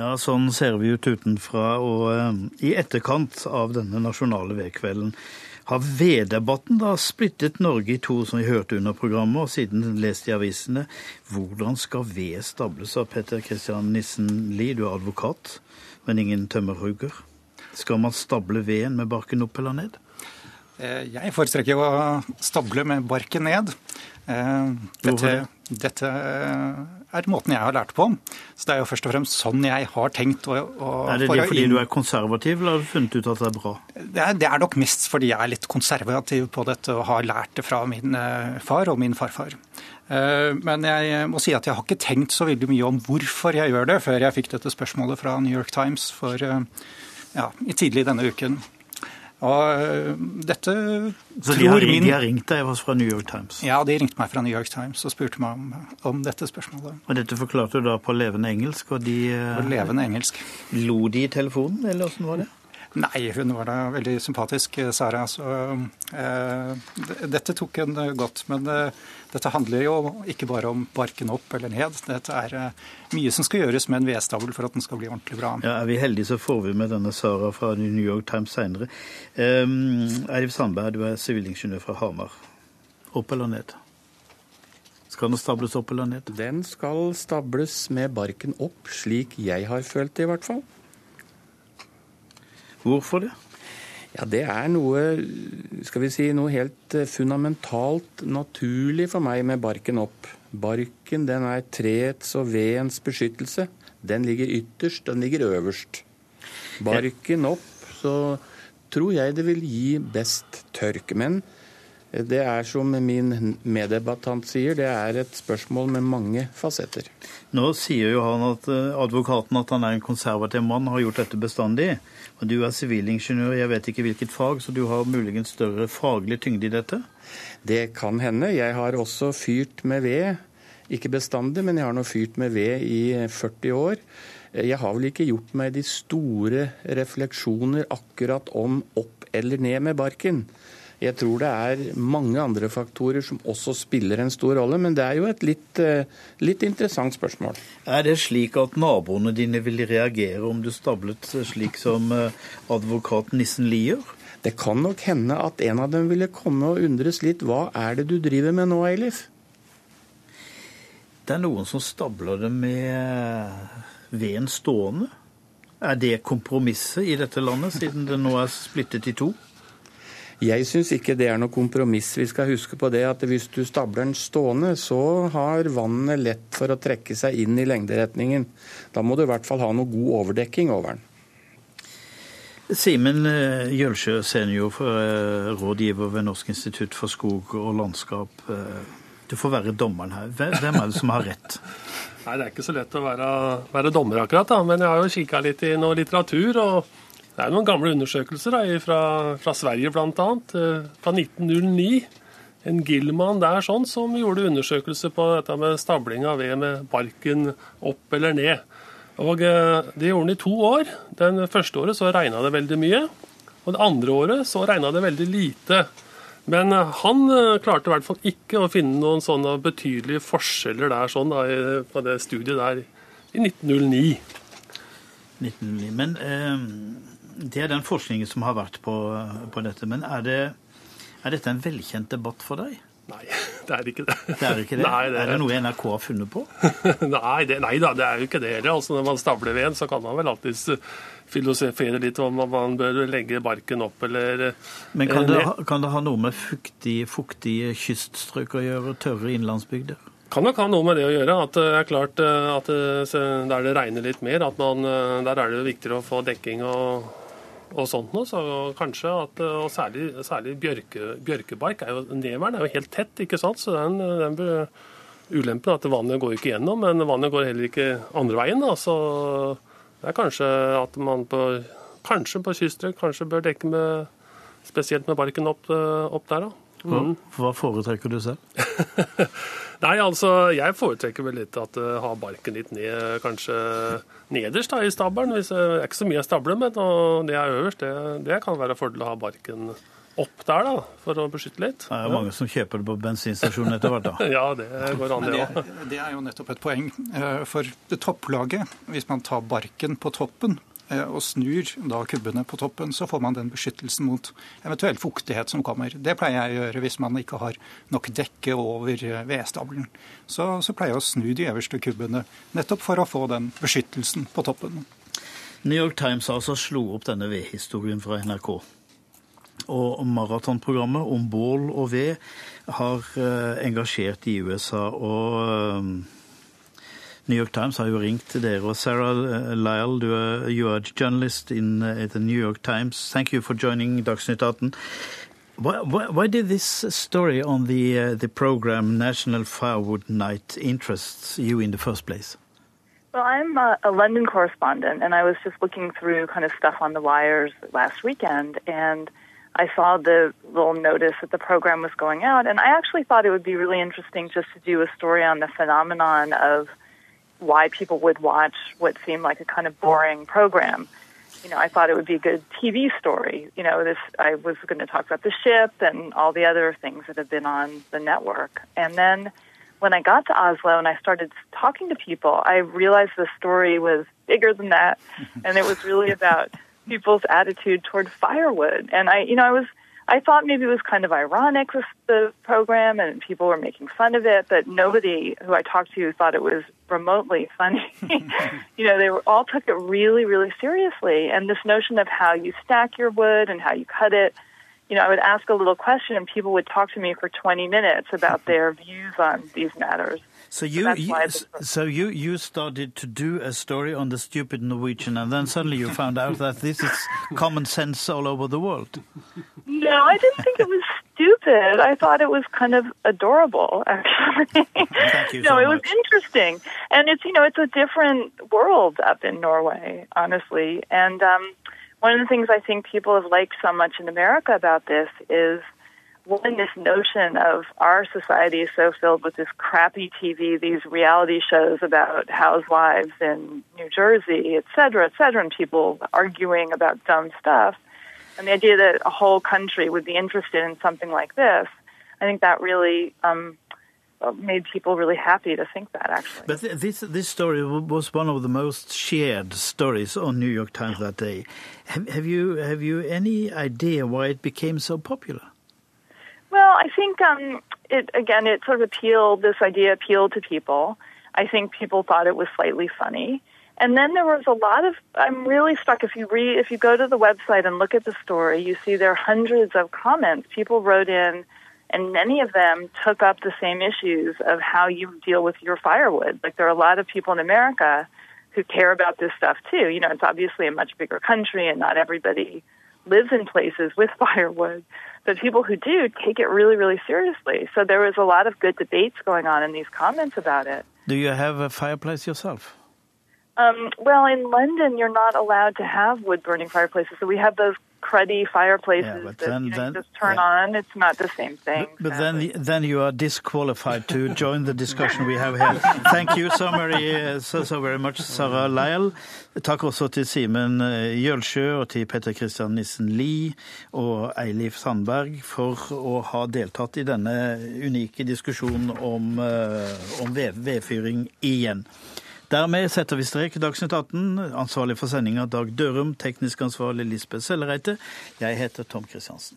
Ja, sånn ser vi ut utenfra. Og um, i etterkant av denne nasjonale vedkvelden har veddebatten da splittet Norge i to, som vi hørte under programmet, og siden lest i avisene. Hvordan skal ved stables av Petter Christian Nissen Lie? Du er advokat, men ingen tømmerhugger. Skal man stable veden med barken opp eller ned? Eh, jeg foretrekker å stable med barken ned. Eh, dette, dette, er måten jeg har lært på. Så det er jo først og fremst sånn jeg har tenkt. å... er det det fordi du er konservativ, eller har du funnet ut at det er bra? Det er, det er, nok mest fordi jeg er litt konservativ på dette og har lært det fra min eh, far og min farfar. Eh, men jeg må si at jeg har ikke tenkt så veldig mye om hvorfor jeg gjør det, før jeg fikk dette spørsmålet fra New York Times for, ja, tidlig denne uken. Og eh, dette Så de har, min... de har, ringt deg fra New York Times? Ja, de ringte meg fra New York Times og spurte meg om, om dette spørsmålet. Og dette forklarte du da på levende engelsk? Og de eh, På levende engelsk. Lo de i telefonen, eller åssen var det? Nei, hun var da veldig sympatisk, eh, Sara. Så eh, dette tok hun godt. Men eh, dette handler jo ikke bare om barken opp eller ned. Dette er eh, mye som skal gjøres med en vedstabel for at den skal bli ordentlig bra. Ja, Er vi heldige, så får vi med denne Sara fra New York Times seinere. Um, Eivind Sandberg, du er sivilingeniør fra Hamar. Opp eller ned? Skal den stables opp eller ned? Den skal stables med barken opp, slik jeg har følt det i hvert fall. Hvorfor det? Ja, Det er noe skal vi si, noe helt eh, fundamentalt naturlig for meg med barken opp. Barken den er treets og vedens beskyttelse. Den ligger ytterst, den ligger øverst. Barken opp, så tror jeg det vil gi best tørk. Men det er som min meddebattant sier, det er et spørsmål med mange fasetter. Nå sier jo han at eh, advokaten at han er en konservativ mann, har gjort dette bestandig. Og Du er sivilingeniør, jeg vet ikke hvilket fag, så du har muligens større faglig tyngde i dette? Det kan hende. Jeg har også fyrt med ved. Ikke bestandig, men jeg har nå fyrt med ved i 40 år. Jeg har vel ikke gjort meg de store refleksjoner akkurat om opp eller ned med barken. Jeg tror det er mange andre faktorer som også spiller en stor rolle, men det er jo et litt, eh, litt interessant spørsmål. Er det slik at naboene dine vil reagere om du stablet slik som eh, advokat Nissen Lie gjør? Det kan nok hende at en av dem ville komme og undres litt. Hva er det du driver med nå, Eilif? Det er noen som stabler det med veden stående. Er det kompromisset i dette landet, siden det nå er splittet i to? Jeg syns ikke det er noe kompromiss. Vi skal huske på det at hvis du stabler den stående, så har vannet lett for å trekke seg inn i lengderetningen. Da må du i hvert fall ha noe god overdekking over den. Simen eh, Gjølsjø, senior eh, rådgiver ved Norsk institutt for skog og landskap. Eh, du får være dommeren her. Hvem er det som har rett? Nei, Det er ikke så lett å være, være dommer, akkurat. da, Men jeg har jo kikka litt i noe litteratur. og det er noen gamle undersøkelser da, fra, fra Sverige bl.a. Eh, fra 1909. En Gilman der sånn, som gjorde undersøkelser på dette med stabling av ved med barken opp eller ned. Og eh, Det gjorde han i to år. Den første året så regna det veldig mye. Og det andre året så regna det veldig lite. Men eh, han klarte i hvert fall ikke å finne noen sånne betydelige forskjeller der sånn da, på det studiet der i 1909. 1909. Men eh, det er den forskningen som har vært på, på dette. Men er, det, er, dette en velkjent debatt for deg? Nei, det er ikke det. Det Er ikke det? Nei, det er... er det noe NRK har funnet på? nei, det, nei, da, det er jo ikke det heller. Altså, når man stabler ved, en, så kan man vel alltids filosofere litt om man bør legge barken opp eller Men kan det, ha, kan det ha noe med fuktige, fuktige kyststrøk å gjøre? Tørre innlandsbygder? kan nok ha noe med det å gjøre. At det er klart at der det regner litt mer, at man, der er det viktigere å få dekking og og sånt noe. Så kanskje at, og særlig, særlig bjørke, bjørkebark er jo, Neveren er jo helt tett, ikke sant. Så den, den ulempen er at vannet går ikke gjennom, men vannet går heller ikke andre veien. Da. Så det er kanskje at man på, kanskje på kyststrøk kanskje bør dekke med spesielt med barken opp, opp der. da. Mm. Hva foretrekker du selv? Nei, altså, Jeg foretrekker vel litt at uh, ha barken litt ned, kanskje nederst da, i stabelen. Hvis, uh, det er ikke så mye jeg stabler med, og det er øverst, det, det kan være fordel å ha barken opp der, da, for å beskytte litt. Det er mange som kjøper det på bensinstasjonen etter hvert, da. ja, det går an, det òg. Det, det er jo nettopp et poeng. Eh, for topplaget, hvis man tar barken på toppen, og snur da kubbene på toppen, så får man den beskyttelsen mot eventuell fuktighet som kommer. Det pleier jeg å gjøre hvis man ikke har nok dekke over vedstabelen. Så, så pleier jeg å snu de øverste kubbene, nettopp for å få den beskyttelsen på toppen. New York Times altså slo opp denne vedhistorien fra NRK. Og maratonprogrammet om bål og ved har engasjert i USA. og New York Times har jo ringt til dere. Og Sarah Lyle, du er, you are a journalist in uh, the New York Times. Thank you for joining Dagsnytt 18. Why, why, why did this story on the, uh, the program National Firewood Night interest you in the first place? Well, I'm a, a London correspondent, and I was just looking through kind of stuff on the wires last weekend, and I saw the little notice that the program was going out, and I actually thought it would be really interesting just to do a story on the phenomenon of why people would watch what seemed like a kind of boring program. You know, I thought it would be a good TV story. You know, this I was going to talk about the ship and all the other things that have been on the network. And then when I got to Oslo and I started talking to people, I realized the story was bigger than that, and it was really about people's attitude toward firewood. And I, you know, I was I thought maybe it was kind of ironic with the program and people were making fun of it, but nobody who I talked to thought it was remotely funny. you know, they were all took it really, really seriously. And this notion of how you stack your wood and how you cut it, you know, I would ask a little question and people would talk to me for 20 minutes about their views on these matters. So you, so, you so you you started to do a story on the stupid Norwegian, and then suddenly you found out that this is common sense all over the world. No, I didn't think it was stupid. I thought it was kind of adorable, actually. Thank you no, so it was much. interesting, and it's you know it's a different world up in Norway, honestly. And um, one of the things I think people have liked so much in America about this is one, this notion of our society is so filled with this crappy TV, these reality shows about housewives in New Jersey, et cetera, et cetera, and people arguing about dumb stuff. And the idea that a whole country would be interested in something like this, I think that really um, made people really happy to think that, actually. But th- this this story was one of the most shared stories on New York Times that day. Have, have you have you any idea why it became so popular? Well, I think um, it again. It sort of appealed. This idea appealed to people. I think people thought it was slightly funny. And then there was a lot of. I'm really struck. If you read, if you go to the website and look at the story, you see there are hundreds of comments. People wrote in, and many of them took up the same issues of how you deal with your firewood. Like there are a lot of people in America who care about this stuff too. You know, it's obviously a much bigger country, and not everybody lives in places with firewood. But people who do take it really, really seriously. So there was a lot of good debates going on in these comments about it. Do you have a fireplace yourself? Um, well, in London, you're not allowed to have wood burning fireplaces. So we have those cruddy fireplaces Yeah, but that then- know, then- just turn on. It's not the same thing. But then, then you are disqualified to join the discussion we have here. Thank you so very, so, so very much, Sarah Lyle. Takk også til Simen eh, Jølsjø og til Petter Christian Nissen Lie og Eilif Sandberg for å ha deltatt i denne unike diskusjonen om, eh, om vedfyring igjen. Dermed setter vi strek i Dagsnytt 18. Ansvarlig for sendinga Dag Dørum, teknisk ansvarlig Lisbeth Sellereite. Jeg heter Tom Kristiansen.